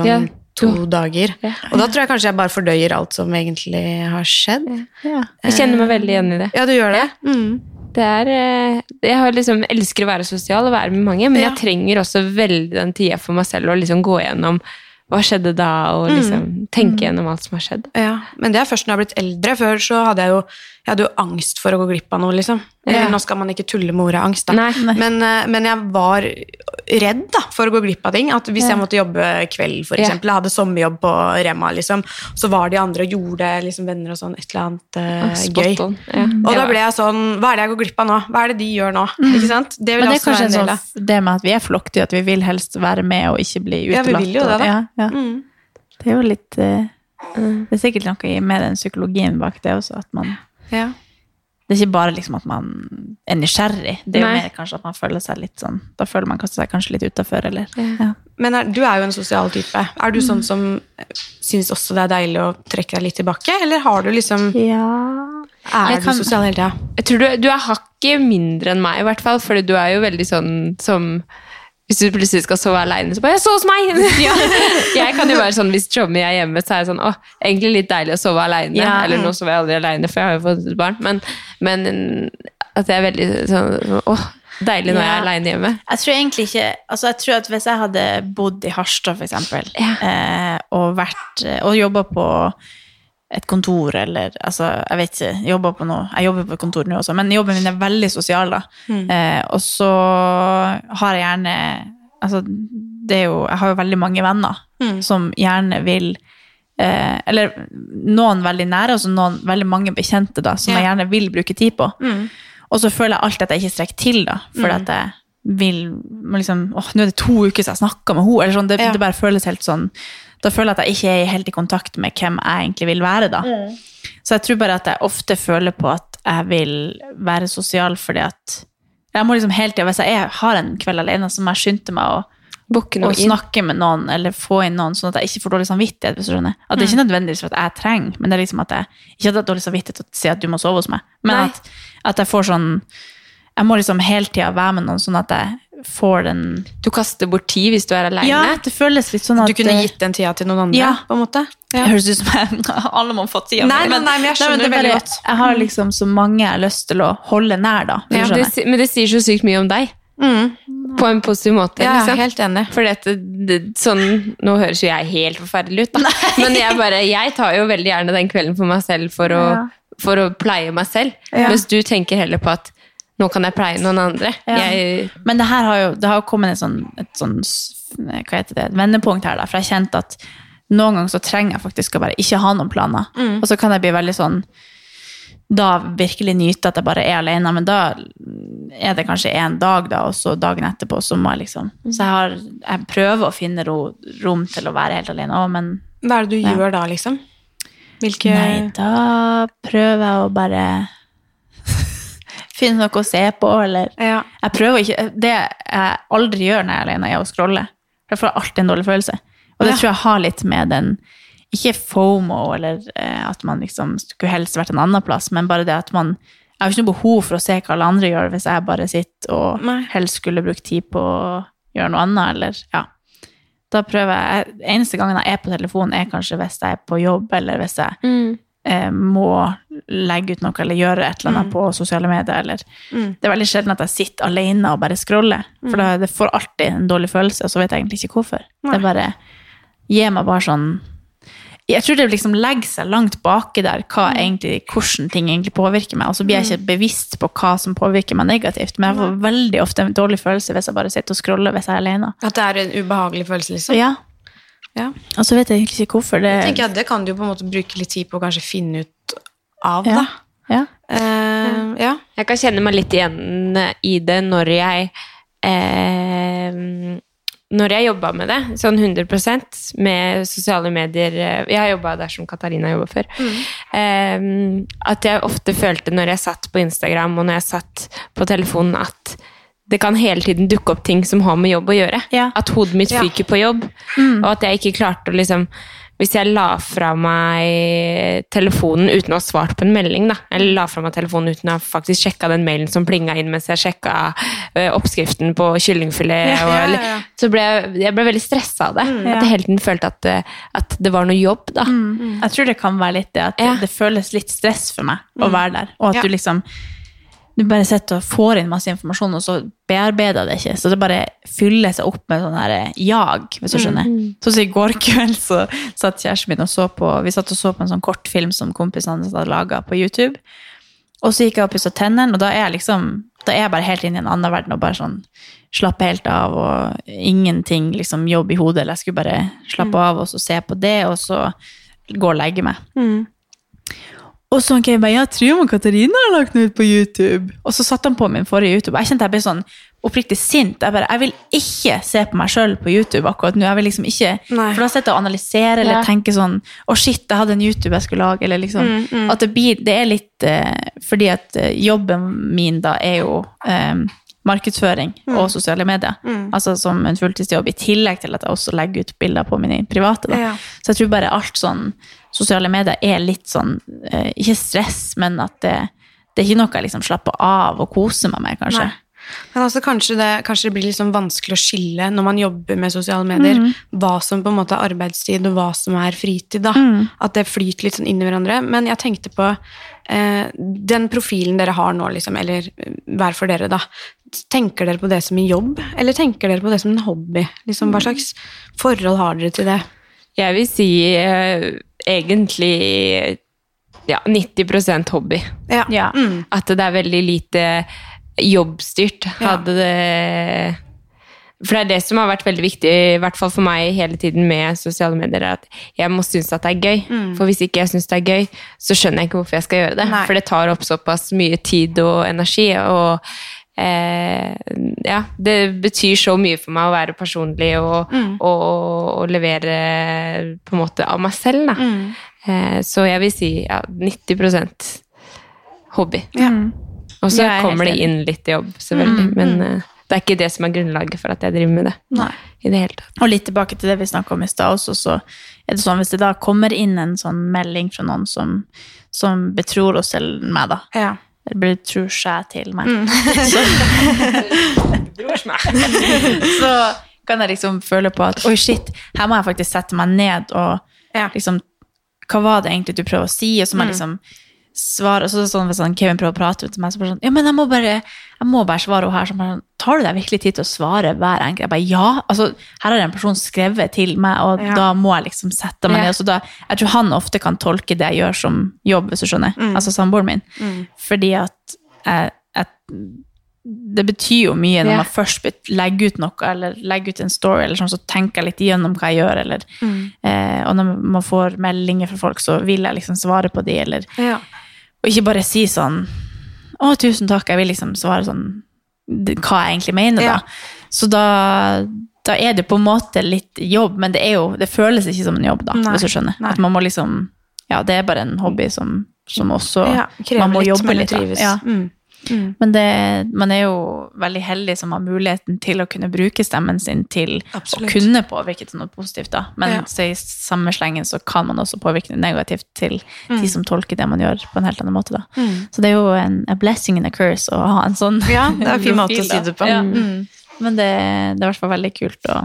sånn Ja. to dager. Ja. Og da tror jeg kanskje jeg bare fordøyer alt som egentlig har skjedd. Ja. Jeg kjenner meg veldig igjen i det. Ja, du gjør det? Mm. Det er, eh, jeg har liksom, elsker å være sosial og være med mange, men Ja. jeg trenger også veldig den tida for meg selv å liksom gå gjennom hva skjedde da, og liksom tenke gjennom alt som har skjedd. Ja, Men det er først når jeg har blitt eldre. Før så hadde jeg jo, jeg hadde jo angst for å gå glipp av noe, liksom. Ja. nå skal man ikke tulle med ordet angst, da. Nei. Men, eh, men jeg var redd da, for å gå glipp av ting. At hvis Ja. jeg måtte jobbe kveld, for Ja. jeg hadde sommerjobb på Rema, liksom, så var de andre og gjorde liksom, venner og sånn, et eller annet uh, gøy. Ja. Og da ble jeg sånn Hva er det jeg går glipp av nå? Hva er det de gjør nå? Ikke sant? Det vil Men det er også kanskje være en del sånn, det med at vi er flokkdyr, at vi vil helst være med og ikke bli Ja, vi vil jo det, da. Ja, ja. Mm. Det er jo litt Mm. Det er sikkert noe med den psykologien bak det også, at man Ja. Det er ikke bare liksom at man er nysgjerrig. Det er jo mer kanskje at man føler seg litt sånn Da føler man seg kanskje litt utafor, eller Ja. ja. Men er, du er jo en sosial type. Er du Mm. sånn som syns også det er deilig å trekke deg litt tilbake, eller har du liksom ja. Er Jeg kan- du sosial hele tida? Jeg tror du, du er hakket mindre enn meg, i hvert fall. For du er jo veldig sånn som Hvis du plutselig skal sove aleine, så bare 'Jeg sov hos meg!' jeg kan jo være sånn hvis Tommy er hjemme, så er det sånn 'Å, egentlig litt deilig å sove aleine'. Ja. Eller nå sover jeg aldri aleine, for jeg har jo fått et barn. Men, men at jeg er veldig sånn 'Å, deilig når jeg er Ja. aleine hjemme'. Jeg tror egentlig ikke Altså, jeg tror at hvis jeg hadde bodd i Harstad, for eksempel, Ja. eh, og vært Og jobba på et kontor, eller altså, jeg vet ikke, jobber på noe Jeg jobber på et kontor nå også, men jobben min er veldig sosial, da. Eh, og så har jeg gjerne Altså, det er jo Jeg har jo veldig mange venner Mm. som gjerne vil eh, Eller noen veldig nære, og så noen veldig mange bekjente, da, som Ja. jeg gjerne vil bruke tid på. Mm. Og så føler jeg alltid at jeg ikke strekker til, da. For at jeg vil liksom Åh, nå er det to uker siden jeg snakka med henne. Eller sånn, det, Ja. det bare føles helt sånn Da føler jeg at jeg ikke er helt i kontakt med hvem jeg egentlig vil være, da. Så jeg tror bare at jeg ofte føler på at jeg vil være sosial fordi at jeg må liksom hele tida, Hvis jeg er, har en kveld alene, så må jeg skynde meg å å snakke med noen eller få inn noen, sånn at jeg ikke får dårlig samvittighet. hvis du skjønner. At det er ikke nødvendigvis for at jeg trenger, men det er liksom at jeg ikke har dårlig samvittighet til å si at du må sove hos meg. Men at, at jeg får sånn Jeg må liksom hele tida være med noen, sånn at jeg får den Du kaster bort tid hvis du er aleine. Ja, det føles litt sånn at Du kunne eh, gitt den tida til noen andre, Ja. på en måte? Det høres ut som jeg, alle må få tida Nei, mi, nei, nei, men jeg skjønner det er veldig godt. Jeg har liksom så mange jeg har lyst til å holde nær, da. Ja, det, men det sier så sykt mye om deg. Mm. På en positiv måte. Ja, liksom. helt enig. For dette, det, sånn, nå høres jo jeg helt forferdelig ut, da. Men jeg, bare, jeg tar jo veldig gjerne den kvelden for meg selv for å, Ja. for å pleie meg selv. Ja. Mens du tenker heller på at nå kan jeg pleie noen andre. Ja. Jeg, Men det her har jo, det har kommet et sånn, et sånn hva heter det, et vendepunkt her, da, for jeg kjente at noen ganger så trenger jeg faktisk å bare ikke ha noen planer. Og så kan jeg bli veldig sånn, da virkelig nyte at jeg bare er alene, men da er det kanskje en dag da, og så dagen etterpå så må jeg liksom, så jeg, har, jeg prøver å finne ro, rom til å være helt alene òg, men Hva er det du Ja. gjør da, liksom? Hvilke nei, da prøver jeg å bare finne noe å se på, eller ja. Jeg prøver ikke, Det jeg aldri gjør når jeg er alene, er å scrolle. For jeg får alltid en dårlig følelse. Og det Ja. tror jeg har litt med den Ikke FOMO, eller eh, at man liksom skulle helst vært en annen plass, men bare det at man Jeg har ikke noe behov for å se hva alle andre gjør, hvis jeg bare sitter og Nei. helst skulle brukt tid på å gjøre noe annet, eller ja. Da prøver jeg Eneste gangen jeg er på telefonen, er kanskje hvis jeg er på jobb, eller hvis jeg mm, eh, må legge ut noe eller gjøre et eller annet på sosiale medier. Eller. Mm. Det er veldig sjelden at jeg sitter alene og bare scroller. For da, det får alltid en dårlig følelse, og så vet jeg egentlig ikke hvorfor. Nei. Det bare gir meg bare sånn Jeg tror det liksom legger seg langt baki der hva egentlig, hvordan ting egentlig påvirker meg. Og så blir jeg ikke bevisst på hva som påvirker meg negativt. Men jeg får veldig ofte en dårlig følelse hvis jeg bare sitter og scroller hvis jeg er alene. At det er en ubehagelig følelse, liksom? Ja. Ja. Og så vet jeg egentlig ikke hvorfor. Det, tenker at Det kan du jo på en måte bruke litt tid på å kanskje finne ut av, ja. da. Ja. Uh, ja. jeg kan kjenne meg litt igjen i det når jeg eh, Når jeg jobba med det, sånn 100% med sosiale medier Jeg har jobba der som Katarina jobba før. Eh, at jeg ofte følte når jeg satt på Instagram og når jeg satt på telefonen, at det kan hele tiden dukke opp ting som har med jobb å gjøre. Ja. At hodet mitt Ja. fyker på jobb. Og at jeg ikke klarte å liksom Hvis jeg la fra meg telefonen uten å ha svart på en melding, da, eller la fra meg telefonen uten å ha faktisk sjekka den mailen som plinga inn mens jeg sjekka ø, oppskriften på kyllingfilet, Ja, og, eller- ja. så ble jeg, jeg ble veldig stressa av det. ja. At jeg hele tiden følte at, at det var noe jobb, da. Jeg tror det kan være litt det at Ja. det, det føles litt stress for meg å være der. Og at Ja. du liksom du bare sitter og får inn masse informasjon, og så bearbeider det ikke. Så det bare fyller seg opp med sånn her jag, hvis du skjønner. Så, så i går kveld så satt kjæresten min og så på Vi satt og så på en sånn kortfilm som kompisene hadde laga på YouTube. Og så gikk jeg og pussa tennene, og da er jeg liksom da er jeg bare helt inne i en annen verden og bare sånn slappe helt av og ingenting liksom jobb i hodet. Eller jeg skulle bare slappe av og så se på det, og så gå og legge meg. Og så okay, bare, jeg tror og Katarina har lagt den ut på YouTube. Og så satte han på min forrige YouTube. Jeg kjente jeg ble sånn oppriktig sint. Jeg bare, jeg vil ikke se på meg sjøl på YouTube akkurat nå. Jeg vil liksom ikke, Nei. For da sitter jeg og analyserer eller Ja. tenker sånn Å, shit, jeg hadde en YouTube jeg skulle lage. Eller liksom, At det blir Det er litt eh, Fordi at eh, jobben min da er jo eh, markedsføring og sosiale medier. Altså som en fulltidsjobb, i tillegg til at jeg også legger ut bilder på mine private. Da. Ja. Så jeg tror bare alt sånn sosiale medier er litt sånn eh, Ikke stress, men at det, det er ikke noe jeg liksom slapper av og koser meg med, kanskje. Nei. Men altså, kanskje, det, kanskje det blir liksom vanskelig å skille når man jobber med sosiale medier, hva som på en måte er arbeidstid, og hva som er fritid. da. At det flyter litt sånn inn i hverandre. Men jeg tenkte på eh, den profilen dere har nå, liksom, eller eh, hver for dere, da. Tenker dere på det som en jobb, eller tenker dere på det som en hobby? Liksom, hva slags forhold har dere til det? Jeg vil si eh, egentlig ja, 90% hobby. Ja. Ja. Mm. At det er veldig lite jobbstyrt. Ja. Hadde det For det er det som har vært veldig viktig, i hvert fall for meg hele tiden med sosiale medier, er at jeg må synes at det er gøy. For hvis ikke jeg syns det er gøy, så skjønner jeg ikke hvorfor jeg skal gjøre det. Nei. For det tar opp såpass mye tid og energi. og ja, det betyr så mye for meg å være personlig og, og, og levere på en måte av meg selv. Da. Eh, så jeg vil si ja, 90% hobby. Ja. Og så er kommer det inn litt jobb, selvfølgelig. Men eh, det er ikke det som er grunnlaget for at jeg driver med det. Nei. I det hele tatt. Og litt tilbake til det vi snakka om i stad også, så er det sånn hvis det da kommer inn en sånn melding fra noen som, som betror oss til meg, da. Ja. Betror seg til meg. så kan jeg liksom føle på at oi, shit, her må jeg faktisk sette meg ned og Ja. liksom Hva var det egentlig du prøvde å si? Og så må jeg liksom svare og så sånn, Hvis han Kevin prøver å prate til meg, så bare sånn Ja, men jeg må bare, jeg må bare svare henne her. Sånn, Tar du deg virkelig tid til å svare hver enkelt? Jeg bare ja. Altså, her har en person skrevet til meg, og Ja. da må jeg liksom sette meg Ja. ned. og Så da, jeg tror han ofte kan tolke det jeg gjør som jobb, hvis du skjønner. Altså samboeren min. Fordi at jeg, jeg det betyr jo mye når Ja. man først legger ut noe, eller legger ut en story, eller sånn, så tenker jeg litt igjennom hva jeg gjør, eller eh, Og når man får meldinger fra folk, så vil jeg liksom svare på de, eller Ja. Og ikke bare si sånn Å, tusen takk, jeg vil liksom svare sånn hva jeg egentlig mener, Ja. da. Så da, da er det på en måte litt jobb, men det er jo Det føles ikke som en jobb, da, Nei, hvis du skjønner. nei. At man må liksom Ja, det er bare en hobby som, som også ja. Man må litt, jobbe litt, da. Ja. Mm. Mm. Men det, man er jo veldig heldig som har muligheten til å kunne bruke stemmen sin til Absolutt. å kunne påvirke til noe positivt. da. Men Ja. så i samme slengen så kan man også påvirke det negativt til de som tolker det man gjør, på en helt annen måte. da. Mm. Så det er jo en a blessing and a curse å ha en sånn Ja, det er en fin måte å si det på. Ja. Mm. Men det, det er i hvert fall veldig kult å,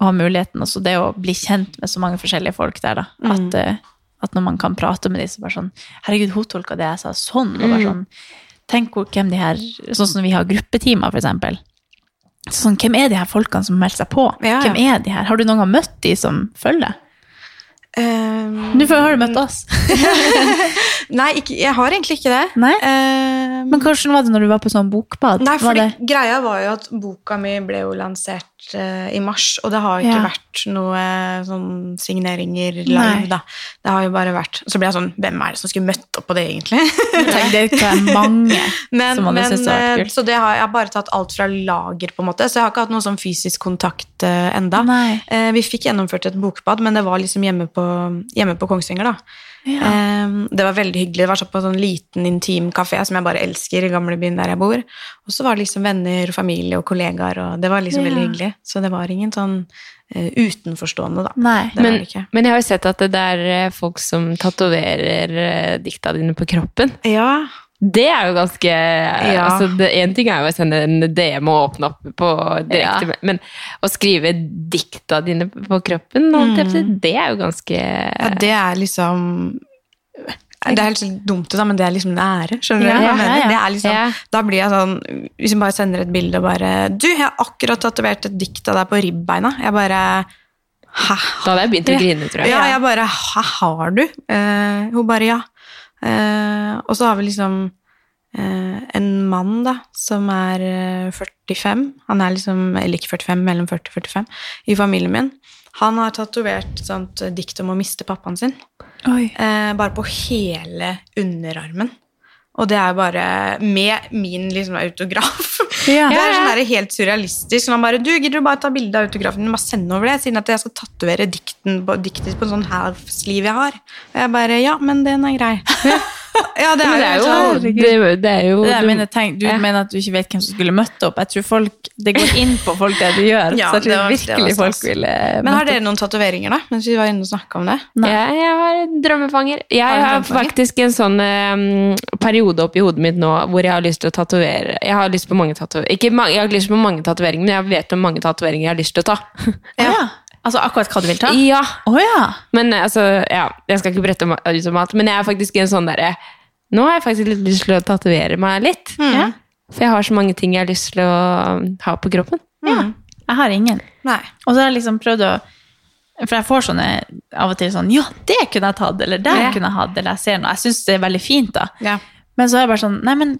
å ha muligheten. Også det å bli kjent med så mange forskjellige folk der, da. At, eh, at når man kan prate med dem, så bare sånn Herregud, hun tolka det jeg sa sånn. Og bare sånn Tenk hvem de her Sånn som vi har gruppetimer, eksempel. Sånn, hvem er de her folkene som melder seg på? Ja, ja. Hvem er de her? Har du noen gang møtt de som følger? Um, Nå har du møtt oss. nei, ikke, jeg har egentlig ikke det. Um, Men hvordan var det når du var på sånn bokbad? Nei, var fordi det? greia var jo at boka mi ble jo lansert uh, i mars, og det har jo ikke Ja. vært noe sånn signeringer live, da. Det har jo bare vært Så ble jeg sånn Hvem er det som skulle møtt opp på det, egentlig? Tenk, det er mange Men, som hadde syntes det var eh, kult. så det har, jeg bare tatt alt fra lager, på en måte. Så jeg har ikke hatt noe sånn fysisk kontakt uh, enda. Nei. Eh, vi fikk gjennomført et bokbad, men det var liksom hjemme på, hjemme på Kongsvinger, da. Ja. Eh, det var veldig hyggelig. Det var sånn på en sånn liten, intim kafé som jeg bare elsker i gamlebyen der jeg bor. Og så var det liksom venner, og familie og kollegaer, og det var liksom Ja. veldig hyggelig. Så det var ingen sånn eh, utenforstående, da. Men, men jeg har jo sett at det er eh, folk som tatoverer eh, dikta dine på kroppen. Ja, Det er jo ganske Ja. altså det, En ting er jo å sende en DM og åpne opp på direkte, Ja. men å skrive dikta dine på kroppen, si, det er jo ganske ja, det er liksom Det er helt dumt, men det er liksom en ære. Skjønner du? Ja, hva jeg ja, mener? ja. Det er liksom, Ja. Da blir jeg sånn Hvis jeg bare sender et bilde og bare Du, jeg har akkurat tatovert et dikt av deg på ribbeina. Jeg bare Hæ? Da hadde jeg begynt å grine, tror jeg. Ja, jeg bare Hæ, har du? Uh, hun bare ja. Eh, og så har vi liksom eh, en mann, da, som er eh, 45. Han er liksom, eller ikke 45, mellom 40 og 45, i familien min. Han har tatovert sånt eh, dikt om å miste pappaen sin. Eh, bare på hele underarmen. Og det er bare med min liksom, autograf. Ja. Det er sånn der helt surrealistisk. Sånn bare, du Gidder du bare ta bilde av autografen din og sende over det? Siden at jeg skal tatovere dikten på, diktet på en sånn half-sliv jeg har. Og jeg bare Ja, men den er grei. ja, det er, jo, det er jo sånn. det, det er jo Det er mine tenk, du Ja. mener at du ikke vet hvem som skulle møtt opp. Jeg tror folk, Det går inn på folk, det du gjør. Ja, så jeg tror virkelig folk ville Men har dere noen tatoveringer, da? Mens vi var inne og snakka om det? Nei. Ja, jeg har drømmefanger. Jeg Har har drømmefanger? faktisk en sånn um, periode oppi hodet mitt nå hvor jeg har lyst til å tatovere Jeg har lyst på mange tatoveringer. Ikke mange, jeg har lyst på mange tatoveringer, men jeg vet om mange tatoveringer jeg har lyst til å ta. Ja. Altså akkurat hva du vil ta? ja, Oh, ja. men altså, ja, jeg skal ikke brette ut om alt, men jeg er faktisk en sånn derre Nå har jeg faktisk litt lyst til å tatovere meg litt. ja. For jeg har så mange ting jeg har lyst til å um, ha på kroppen. ja. Jeg har ingen. Nei. Og så har jeg liksom prøvd å For jeg får sånne av og til sånn Ja, det kunne jeg tatt, eller det Ja. kunne jeg hatt, eller jeg ser noe. Jeg syns det er veldig fint, da. Ja. Men så er jeg bare sånn Nei, men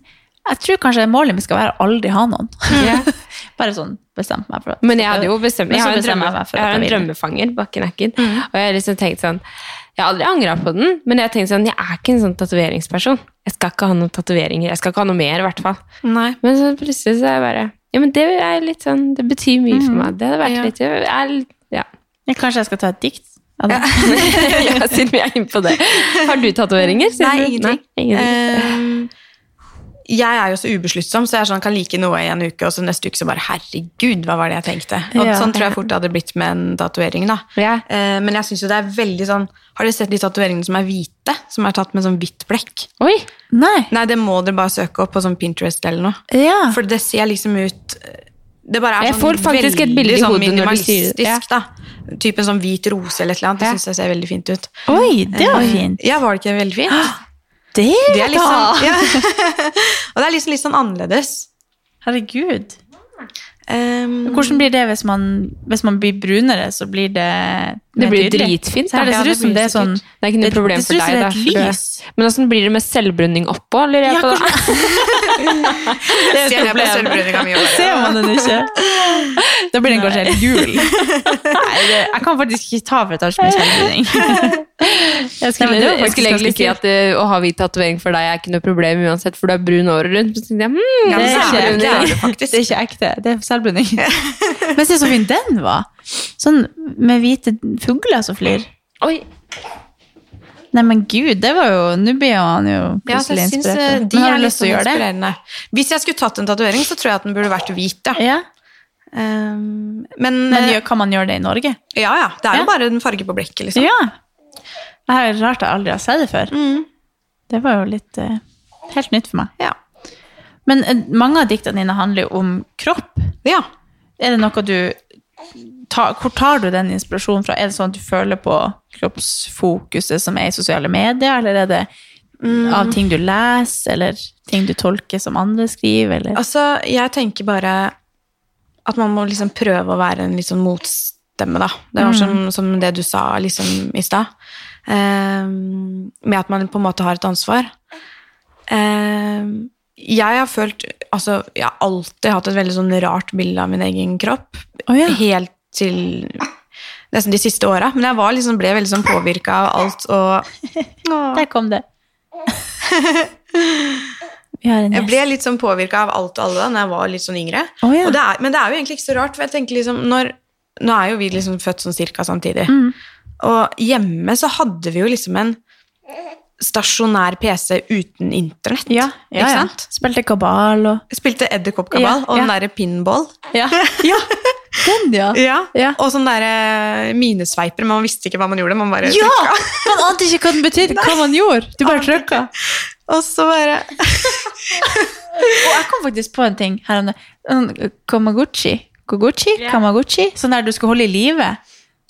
jeg tror kanskje målet mitt skal være å aldri ha noen. Yeah. bare sånn bestemt meg for det. Men jeg hadde jo bestemt Jeg har en, drømme, jeg jeg har en drømmefanger bak i nakken. Og jeg har liksom tenkt sånn Jeg har aldri angra på den, men jeg har tenkt sånn Jeg er ikke en sånn tatoveringsperson. Jeg skal ikke ha noen tatoveringer. Jeg skal ikke ha noe mer, i hvert fall. Nei. Men så plutselig så er jeg bare Ja, men det er litt sånn Det betyr mye for meg. Det hadde vært Ja. litt jeg er, Ja. Ja, Kanskje jeg skal ta et dikt? av ja, siden vi er inne på det. Har du tatoveringer? Nei, ingenting. Nei, ingenting. Ehm, jeg er jo så ubesluttsom, så jeg sånn, kan like noe i en uke, og så neste uke så bare herregud, hva var det jeg tenkte? Og Ja. sånn tror jeg fort det hadde blitt med en tatovering. da. Ja. Eh, men jeg synes jo det er veldig sånn Har dere sett de tatoveringene som er hvite? Som er tatt med sånn hvitt blekk? Oi! Nei. Nei, det må dere bare søke opp på sånn Pinterest eller noe. Ja. For det ser liksom ut Det bare er Jeg sånn får faktisk et bilde i sånn hodet når du sier det. minimalistisk, da. Typen sånn hvit rose eller et eller annet. Det Ja. synes jeg ser veldig fint ut. Oi, det var fint. Ja, var det ikke veldig fint? Det, Det er sånn, ja. Og det er liksom litt sånn annerledes. Herregud. Um, Hvordan blir det hvis man, hvis man blir brunere, så blir det Det blir dritfint. Så her, det ser ut som det er sånn. Det er ikke noe det- problem for deg. da, et for Men åssen blir det med selvbrunning oppå? Lurer jeg på da? Det er Ser et jeg på problem. Ser man den ikke? Da blir den kanskje helt gul. Nei, det, jeg kan faktisk ikke ta for et med selvbrunning. Jeg skulle, Nei, det jeg skulle egentlig si at uh, å ha hvit tatovering for deg er ikke noe problem uansett, for du er brun året rundt. Men så jeg, hmm, Det det er ikke- det, det er det. Det er ikke ekte, det er selvbruning. Men se så fin den var. Sånn med hvite fugler som flyr. Oi, Nei, men gud, det var jo Nå blir han jo plutselig eh, inspirert. de Men har du lyst til å sånn gjøre det? Hvis jeg skulle tatt en tatovering, så tror jeg at den burde vært hvit. Ja. Ja. Um, men Men eh, kan man gjøre det i Norge? ja, ja. Det er Ja. jo bare en farge på blikket, liksom. Ja. Det er rart jeg aldri har sett det før. Mm. Det var jo litt uh, helt nytt for meg. Ja. Men eh, mange av diktene dine handler jo om kropp. ja. Er det noe du tar, Hvor tar du den inspirasjonen fra? Er det sånn at du føler på kroppsfokuset som er i sosiale medier, eller er det av ting du leser, eller ting du tolker som andre skriver, eller? Altså, jeg tenker bare at man må liksom prøve å være en litt sånn motstemme, da. Det var som, som det du sa liksom i stad. Um, med at man på en måte har et ansvar. Um, jeg har følt Altså, jeg har alltid hatt et veldig sånn rart bilde av min egen kropp. Oh, ja. Helt til nesten de siste åra. Men jeg var liksom, ble veldig sånn påvirka av alt og. Der kom det. Jeg ble litt sånn påvirka av alt og alle da når jeg var litt sånn yngre. Oh, ja. det er, men det er jo egentlig ikke så rart, for jeg tenker liksom når, Nå er jo vi liksom født sånn cirka samtidig. Mm. Og hjemme så hadde vi jo liksom en stasjonær PC uten internett. Ja, ja, ikke ja. Spilte kabal og spilte edderkoppkabal Ja, og den derre pinball. Ja. ja. Den, ja. Ja. Ja. Og sånn derre minesveiper. Man visste ikke hva man gjorde. Man bare Ja! trykka. Man ante ikke hva den betydde, hva man gjorde. Du bare trykka. Og så bare Og jeg kom faktisk på en ting her om det. Sånn, Kamaguchi. Koguchi? Kamaguchi? Sånn der du skal holde i live.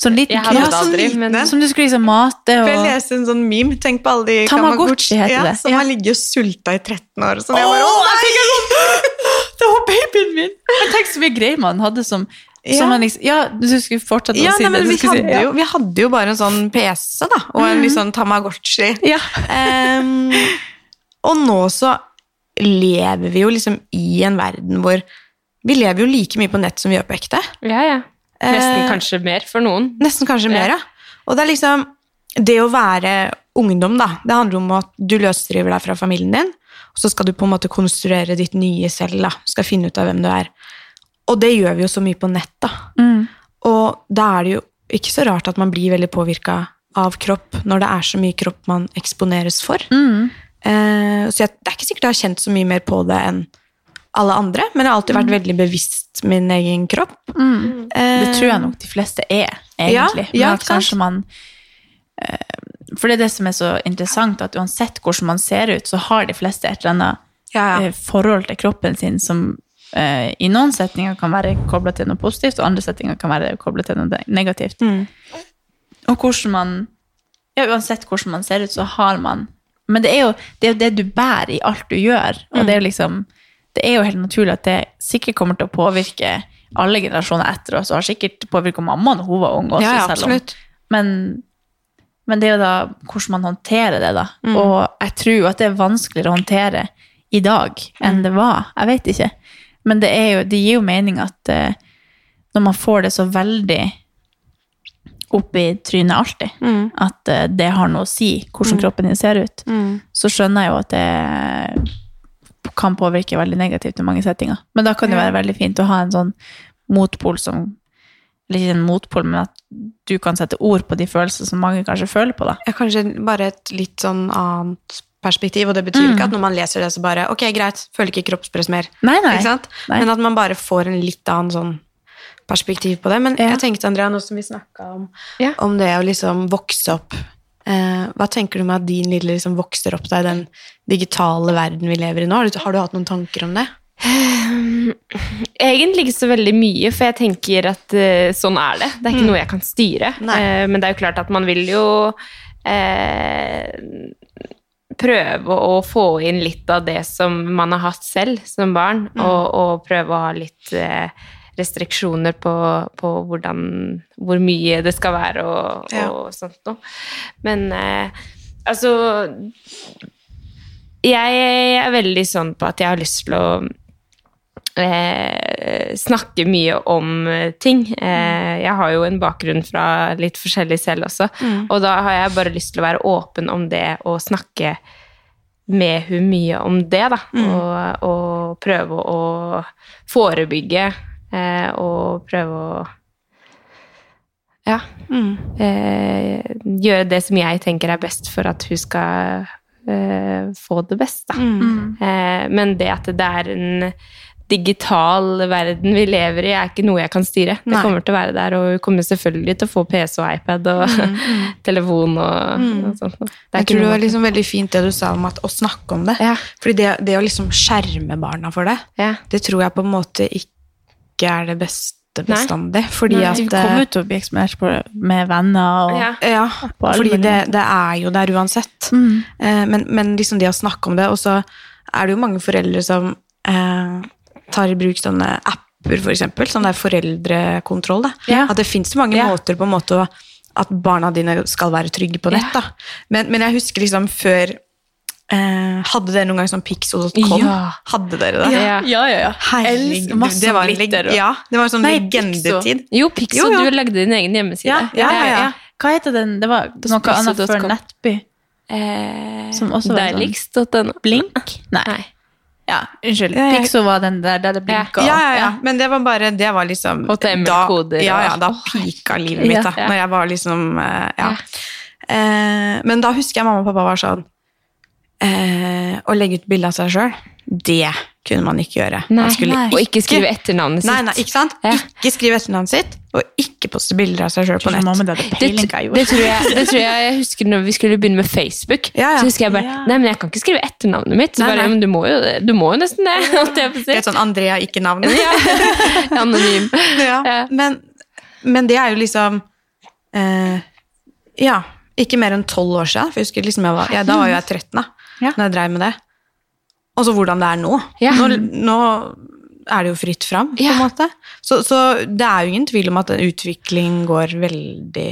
Sånn liten Jeg hadde Ja, sånn aldri, men som du skulle liksom mate og jeg leste en sånn meme. Tenk på alle de Tamagotchi heter ja, det. Som Ja. har ligget og sulta i 13 år. Sånn, Åh, jeg bare, «Åh, sånn Det var babyen min! Men tenk så mye greier man hadde som Ja. Som liksom, ja, du skulle fortsette Ja, å si nei, det. vi hadde, si- hadde, jo, vi hadde jo bare en sånn PC, da, og en litt sånn Tamagotchi. ja. Ehm, og nå så lever vi jo liksom i en verden hvor vi lever jo like mye på nett som vi gjør på ekte. Ja, ja. Nesten Eh, kanskje mer for noen. Nesten kanskje Ja. mer, ja. Og det er liksom Det å være ungdom, da, det handler om at du løsriver deg fra familien din, og så skal du på en måte konstruere ditt nye selv, da. Skal finne ut av hvem du er. Og det gjør vi jo så mye på nett, da. Mm. Og da er det jo ikke så rart at man blir veldig påvirka av kropp når det er så mye kropp man eksponeres for. Mm. Eh, så jeg, det er ikke sikkert jeg har kjent så mye mer på det enn alle andre, men jeg har alltid vært veldig bevisst min egen kropp. Mm. Eh, Det tror jeg nok de fleste er, egentlig. Ja, ja, Men kanskje man eh, For det er det som er så interessant, at uansett hvordan man ser ut, så har de fleste et eller annet Ja, ja. eh, forhold til kroppen sin som i noen setninger kan være kobla til noe positivt, og andre setninger kan være kobla til noe negativt. Mm. Og hvordan man Ja, uansett hvordan man ser ut, så har man Men det er jo det, er jo det du bærer i alt du gjør, og det er jo liksom Det er jo helt naturlig at det sikkert kommer til å påvirke alle generasjoner etter oss, og har sikkert påvirka mamma når hun var ung også, ja, ja, selv om men, men det er jo da hvordan man håndterer det, da. Mm. Og jeg tror at det er vanskeligere å håndtere i dag enn Mm. det var. Jeg vet ikke. Men det, jo, det gir jo mening at uh, når man får det så veldig opp i trynet alltid, Mm. at uh, det har noe å si hvordan kroppen din ser ut, Mm. så skjønner jeg jo at det kan påvirke veldig negativt i mange settinger. Men da kan det være veldig fint å ha en sånn motpol som Eller ikke en motpol, men at du kan sette ord på de følelsene som mange kanskje føler på. da. Ja, kanskje bare et litt sånn annet perspektiv, og det betyr Mm. ikke at når man leser det, så bare ok, greit, føler ikke kroppspress mer. Nei, nei. Nei. Men at man bare får en litt annen sånn perspektiv på det. Men Ja. jeg tenkte, Andrea, nå som vi snakka om, Ja. om det å liksom vokse opp Hva tenker du med at din lille liksom vokser opp da i den digitale verden vi lever i nå? Har du, har du hatt noen tanker om det? Egentlig ikke så veldig mye, for jeg tenker at uh, sånn er det. Det er ikke noe jeg kan styre. Eh, men det er jo klart at man vil jo uh, prøve å få inn litt av det som man har hatt selv som barn, og, og prøve å ha litt eh, restriksjoner på, på hvordan, hvor mye det skal være og, Ja. og sånt noe. Men eh, altså Jeg er veldig sånn på at jeg har lyst til å eh, snakke mye om ting. Eh, jeg har jo en bakgrunn fra litt forskjellig selv også, og da har jeg bare lyst til å være åpen om det og snakke med hun mye om det, da. Og, og prøve å forebygge eh, og prøve å ja. Eh, gjøre det som jeg tenker er best for at hun skal eh, få det best, da. Mm. Eh, men det at det er en digital verden vi lever i, er ikke noe jeg kan styre. Det kommer til å være der, og hun kommer selvfølgelig til å få PC og iPad og telefon og, og sånt. Det er Mm, Jeg tror det var liksom veldig fint det du sa om at å snakke om det. Ja. Fordi det, det å liksom skjerme barna for det, ja. det tror jeg på en måte ikke er det beste Nei. bestandig. Fordi Nei. at De kommer ut til å bli eksponert med venner og Ja. Ja, fordi det, det er jo der uansett. Mm. Eh, men, men liksom det å snakke om det, og så er det jo mange foreldre som eh, tar i bruk sånne apper, for eksempel. Sånn der foreldrekontroll. Da. Ja. At det fins mange Ja. måter på en måte å at barna dine skal være trygge på nett. Da. Men, men jeg husker liksom før eh, Hadde dere noen gang sånn pixel.com? Ja. Hadde dere det? Ja. ja, ja. ja. Herregud, det var en, leg ja, det var en sånn Nei, legendetid. Jo, Pixo, Jo, jo. du lagde din egen hjemmeside. Ja, ja, ja, ja. Hva heter den? Det var noe annet før netby Nettby. Eh, Som også var sånn-. Blink? Nei. Nei. Ja, unnskyld. Ja, ja. Pixo var den der der det blinka. Ja, ja, ja. Men det var bare Det var liksom HTML-koder Da, ja, ja, da pika livet mitt, da. Ja. Når jeg var liksom eh, Ja. Eh, men da husker jeg mamma og pappa var sånn eh, Å legge ut bilde av seg sjøl, det kunne man ikke gjøre. Nei, man Ikke, og ikke skrive etternavnet sitt. Nei, nei, ikke sant? Ja. Ikke skrive etternavnet sitt, og ikke poste bilder av seg sjøl på nett. Det, Det, det, tror jeg, det tror jeg jeg husker når vi skulle begynne med Facebook. Ja, ja. Så husker jeg bare Ja. Nei, men jeg kan ikke skrive etternavnet mitt. Så Nei, bare, nei. Men du må jo, du må jo nesten det. Det er sånn Andrea, ikke navnet. Ja. Anonym. ja. Ja. Men, men det er jo liksom eh, Ja, ikke mer enn tolv år siden. For jeg husker liksom jeg var, ja, da var jo jeg 13 da Ja. når jeg drev med det. Og så hvordan det er nå. Ja. nå. Nå er det jo fritt fram, på en måte. Så, så det er jo ingen tvil om at en utvikling går veldig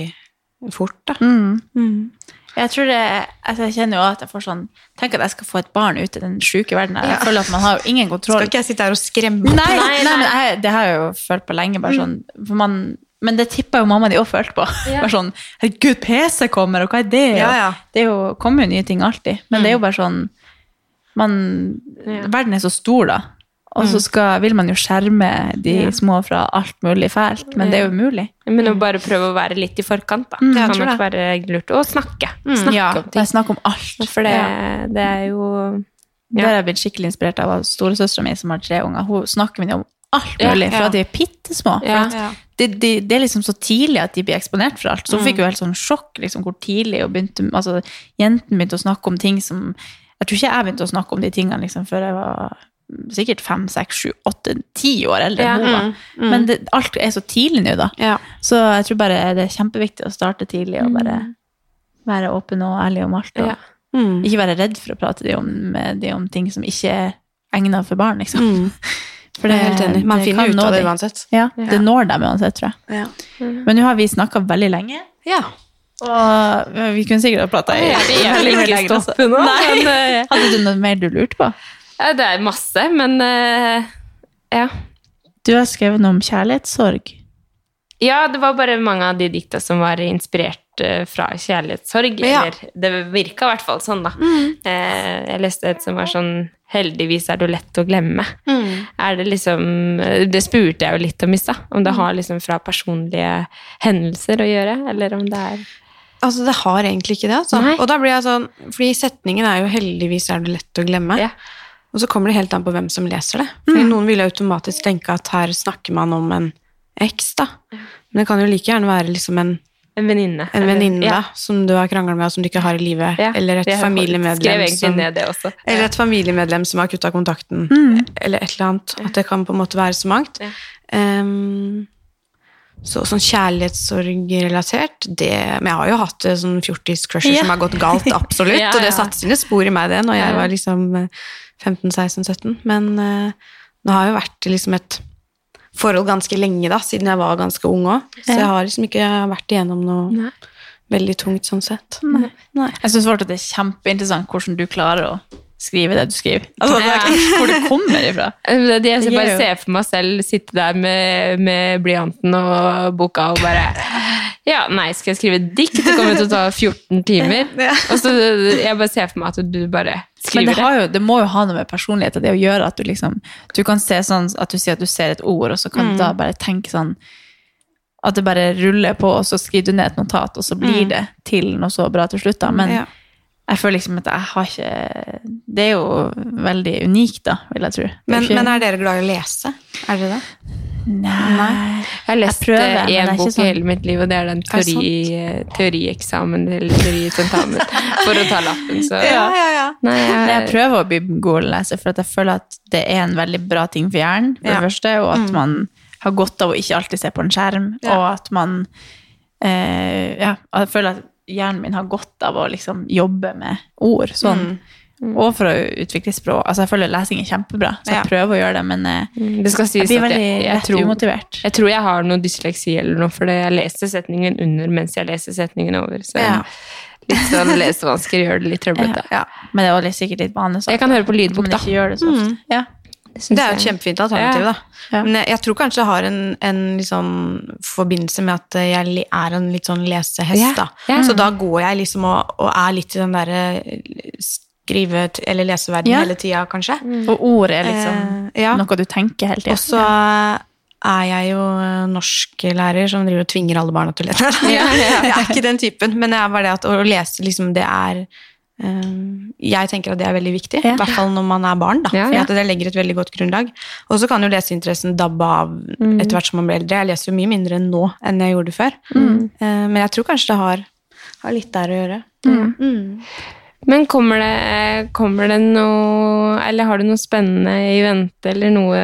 fort, da. Mm. Jeg tror det, altså jeg kjenner jo at jeg får sånn Tenk at jeg skal få et barn ut i den sjuke verdenen. Jeg Jeg føler at man har jo ingen kontroll. Skal ikke jeg sitte her og skremme? Nei, Nei, nei, nei. men jeg, det har jeg jo følt på lenge. Bare sånn, for man, men det tipper jo mamma de òg følt på. Ja. Bare sånn, Herregud, PC kommer, og hva er det? Ja, ja. Det jo, kommer jo nye ting alltid. Men det er jo bare sånn man, Ja. Verden er så stor, da. Og så skal, vil man jo skjerme de Ja. små fra alt mulig fælt. Men det er jo umulig. Men å bare prøve å være litt i forkant, da. Det kan nok det. være lurt. Og snakke. Snakke Ja, om ting. jeg snakker om alt. For det, det er jo Det har jeg blitt skikkelig inspirert av storesøstera mi, som har tre unger. Hun snakker med om alt mulig, fra de er bitte små. Det, det, det er liksom så tidlig at de blir eksponert for alt. Så hun fikk jo helt sånn sjokk liksom, hvor tidlig hun begynte, altså, jenten begynte å snakke om ting som Jeg tror ikke jeg begynte å snakke om de tingene liksom, før jeg var sikkert fem, seks, sju, åtte, ti år eldre enn hun var. Men det, alt er så tidlig nå, da. Ja. Så jeg tror bare det er kjempeviktig å starte tidlig og bare være åpen og ærlig om alt. Og Ja. Mm. ikke være redd for å prate de om, om ting som ikke er egnet for barn, liksom. Mm. For det er helt enig. Man finner ut av det de. uansett. Ja, Ja. det når dem uansett, tror jeg. Ja. Men nå har vi snakka veldig lenge, ja. og vi kunne sikkert ha prata i veldig lenge lenger. også. nå. Nei. Men, eh, Hadde du noe mer du lurte på? ja, det er masse, men uh, ja. Du har skrevet noe om kjærlighetssorg. Ja, det var bare mange av de dikta som var inspirert eh, fra kjærlighetssorg. Ja. Eller det virka i hvert fall sånn, da. Eh, jeg leste et som var sånn 'Heldigvis er du lett å glemme'. Mm. Er det liksom eh, Det spurte jeg jo litt om i stad. Om det har liksom fra personlige hendelser å gjøre, eller om det er Altså, det har egentlig ikke det, altså. Og da blir jeg sånn, fordi setningen er jo 'heldigvis er det lett å glemme'. Ja. Og så kommer det helt an på hvem som leser det. Fordi Noen vil automatisk tenke at her snakker man om en eks, da. Men det kan jo like gjerne være liksom en, En venninne. en venninne ja. som du har krangla med, og som du ikke har i livet. Ja. Eller et familiemedlem som eller et familiemedlem som har kutta kontakten, eller et eller annet. At det kan på en måte være så mangt. Ja. Ehm, så sånn kjærlighetssorgrelatert, det Men jeg har jo hatt eh, sånn fjortis-crusher Ja. som har gått galt, absolutt. Ja, Og det ja. satte sine spor i meg, det, når jeg var liksom 15-16-17. Men uh, det har jo vært liksom et forhold ganske lenge, da, siden jeg var ganske ung òg. Så jeg har liksom ikke vært igjennom noe Nei. veldig tungt sånn sett. Nei. Nei. Jeg syns det er kjempeinteressant hvordan du klarer å skrive det du skriver. Altså, Ja. Hvor det kommer ifra. Det, jeg Det bare gir ser for meg selv sitte der med, med blyanten og boka og bare Ja, nei, skal jeg skrive dikt? Det kommer til å ta 14 timer. Ja. Og så Jeg bare ser for meg at du bare skriver det, det. har jo, det må jo ha noe med personlighet det å gjøre at du liksom Du kan se sånn at du sier at du ser et ord, og så kan du da bare tenke sånn At det bare ruller på, og så skriver du ned et notat, og så blir det til noe så bra til slutt. da. Men Ja. Jeg føler liksom at jeg har ikke Det er jo veldig unikt, da, vil jeg tro. Men, ikke- men er dere glad i å lese? Er dere det? Nei. Jeg har lest én bok sånn- i hele mitt liv, og det er den Er teori, teorieksamen eller teoritentamen for å ta lappen. Så ja, ja. Nei, jeg jeg, prøver å bli god å lese, for at jeg føler at det er en veldig bra ting for hjernen, for Ja. det første, og at man har godt av å ikke alltid se på en skjerm, Ja. og at man eh, Ja, jeg føler at hjernen min har godt av å liksom jobbe med ord, sånn. Og for å utvikle språk. Altså, jeg føler lesing er kjempebra, så jeg Ja. prøver å gjøre det, men mm. det jeg blir veldig jeg, jeg, tror, umotivert. jeg tror jeg har noe dysleksi eller noe, for jeg leser setningen under mens jeg leser setningen over. Så Ja. litt sånn lesevansker gjør det litt trøblete. ja. Men det er også sikkert litt vanesak. Jeg kan høre på lydbok, da. ikke gjør det så ofte. Ja. Det er jo et kjempefint alternativ, Ja. da. Men jeg, jeg tror kanskje det har en, en sånn forbindelse med at jeg er en litt sånn lesehest, Ja, da. ja. Så da går jeg liksom og, og er litt i den derre skrive- eller leseverden hele tida, kanskje. Og ord er liksom Eh, noe du tenker hele tida. Og så er jeg jo norsklærer som driver og tvinger alle barna til å lese. Jeg er ikke den typen, men det er bare det at å lese, liksom, det er eh, jeg tenker at det er veldig viktig, Ja. i hvert fall når man er barn. da, Ja, ja. at Det legger et veldig godt grunnlag. Og så kan jo leseinteressen dabbe av Mm. etter hvert som man blir eldre. Jeg leser jo mye mindre nå enn jeg gjorde før. Mm. Eh, men jeg tror kanskje det har, har litt der å gjøre. Mm. Men kommer det, kommer det noe Eller har du noe spennende i vente, eller noe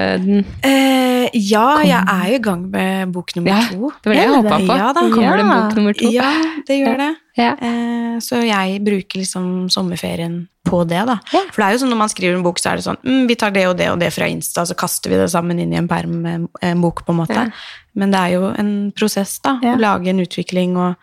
Eh, ja, jeg er jo i gang med bok nummer Ja, to. Det var det jeg Er håpa på. Ja da. Kommer det bok nummer to? Ja, det gjør det. Ja. Eh, så jeg bruker liksom sommerferien på det, da. Ja. For det er jo sånn når man skriver en bok, så er det sånn mm, Vi tar det og det og det fra Insta, så kaster vi det sammen inn i en perm med en- en bok, på en måte. Ja. Men det er jo en prosess, da. Ja. Å lage en utvikling og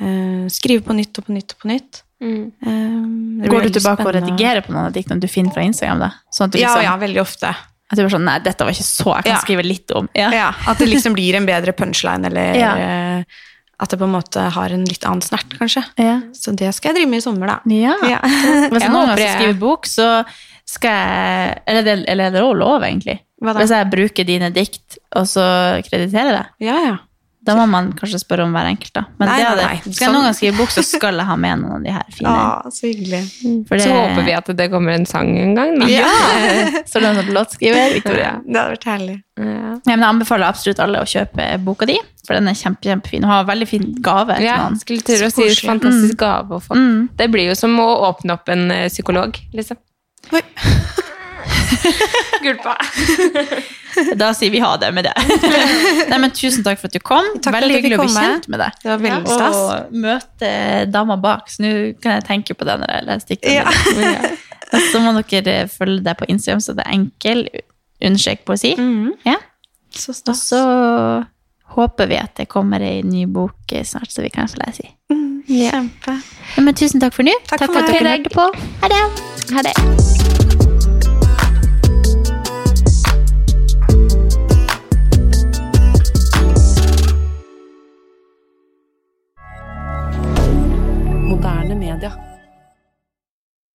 eh, skrive på nytt og på nytt og på nytt. Mm. Eh, Går du tilbake tilbake og spennende. redigerer på noen av diktene du finner fra Instagram? da? Sånn at du Ja, liksom, ja, veldig ofte. At du bare sånn, nei, dette var ikke så, jeg kan Ja. skrive litt om. Ja. Ja, At det liksom blir en bedre punchline, eller Ja. eh, at det på en måte har en litt annen snert, kanskje. Ja. Så det skal jeg drive med i sommer, da. ja. Ja. Hvis Jeg jeg noen skal skrive bok, så skal jeg Eller det, eller er det også lov, egentlig? Hva da? Hvis jeg bruker dine dikt, og så krediterer det? Ja, ja. Da må man kanskje spørre om hver enkelt, da. Men Nei, det nei, hadde, nei. skal jeg Sånn- noen gang skrive bok, så skal jeg ha med noen av de her fine. Ja, så hyggelig. For det- Så håper vi at det kommer en sang en gang, da. Ja! Så du er sånn låtskriver, Victoria. Det hadde vært herlig. Ja. Ja, men jeg anbefaler absolutt alle å kjøpe boka di, for den er kjempe, kjempefin. Og har veldig fin gave. til Ja, noen. skulle til å si fantastisk gave å få. Mm. Det blir jo som å åpne opp en eh, psykolog, liksom. Oi. Gulpa. Da sier vi ha det med det. Nei, men Tusen takk for at du kom. Takk veldig hyggelig å bli kjent med deg. Det var veldig stas. Og møte dama bak, så nå kan jeg tenke på det når jeg leser diktene Ja. så må dere følge deg på Instagram, så det er enkel understrek poesi. Mhm. Ja. Så Og så håper vi at det kommer ei ny bok snart, så vi kan få lese i. Mm, Kjempe. Ja, men tusen takk for nå. Takk Takk for for at dere hørte på. Ha det. Ha det. Moderne media.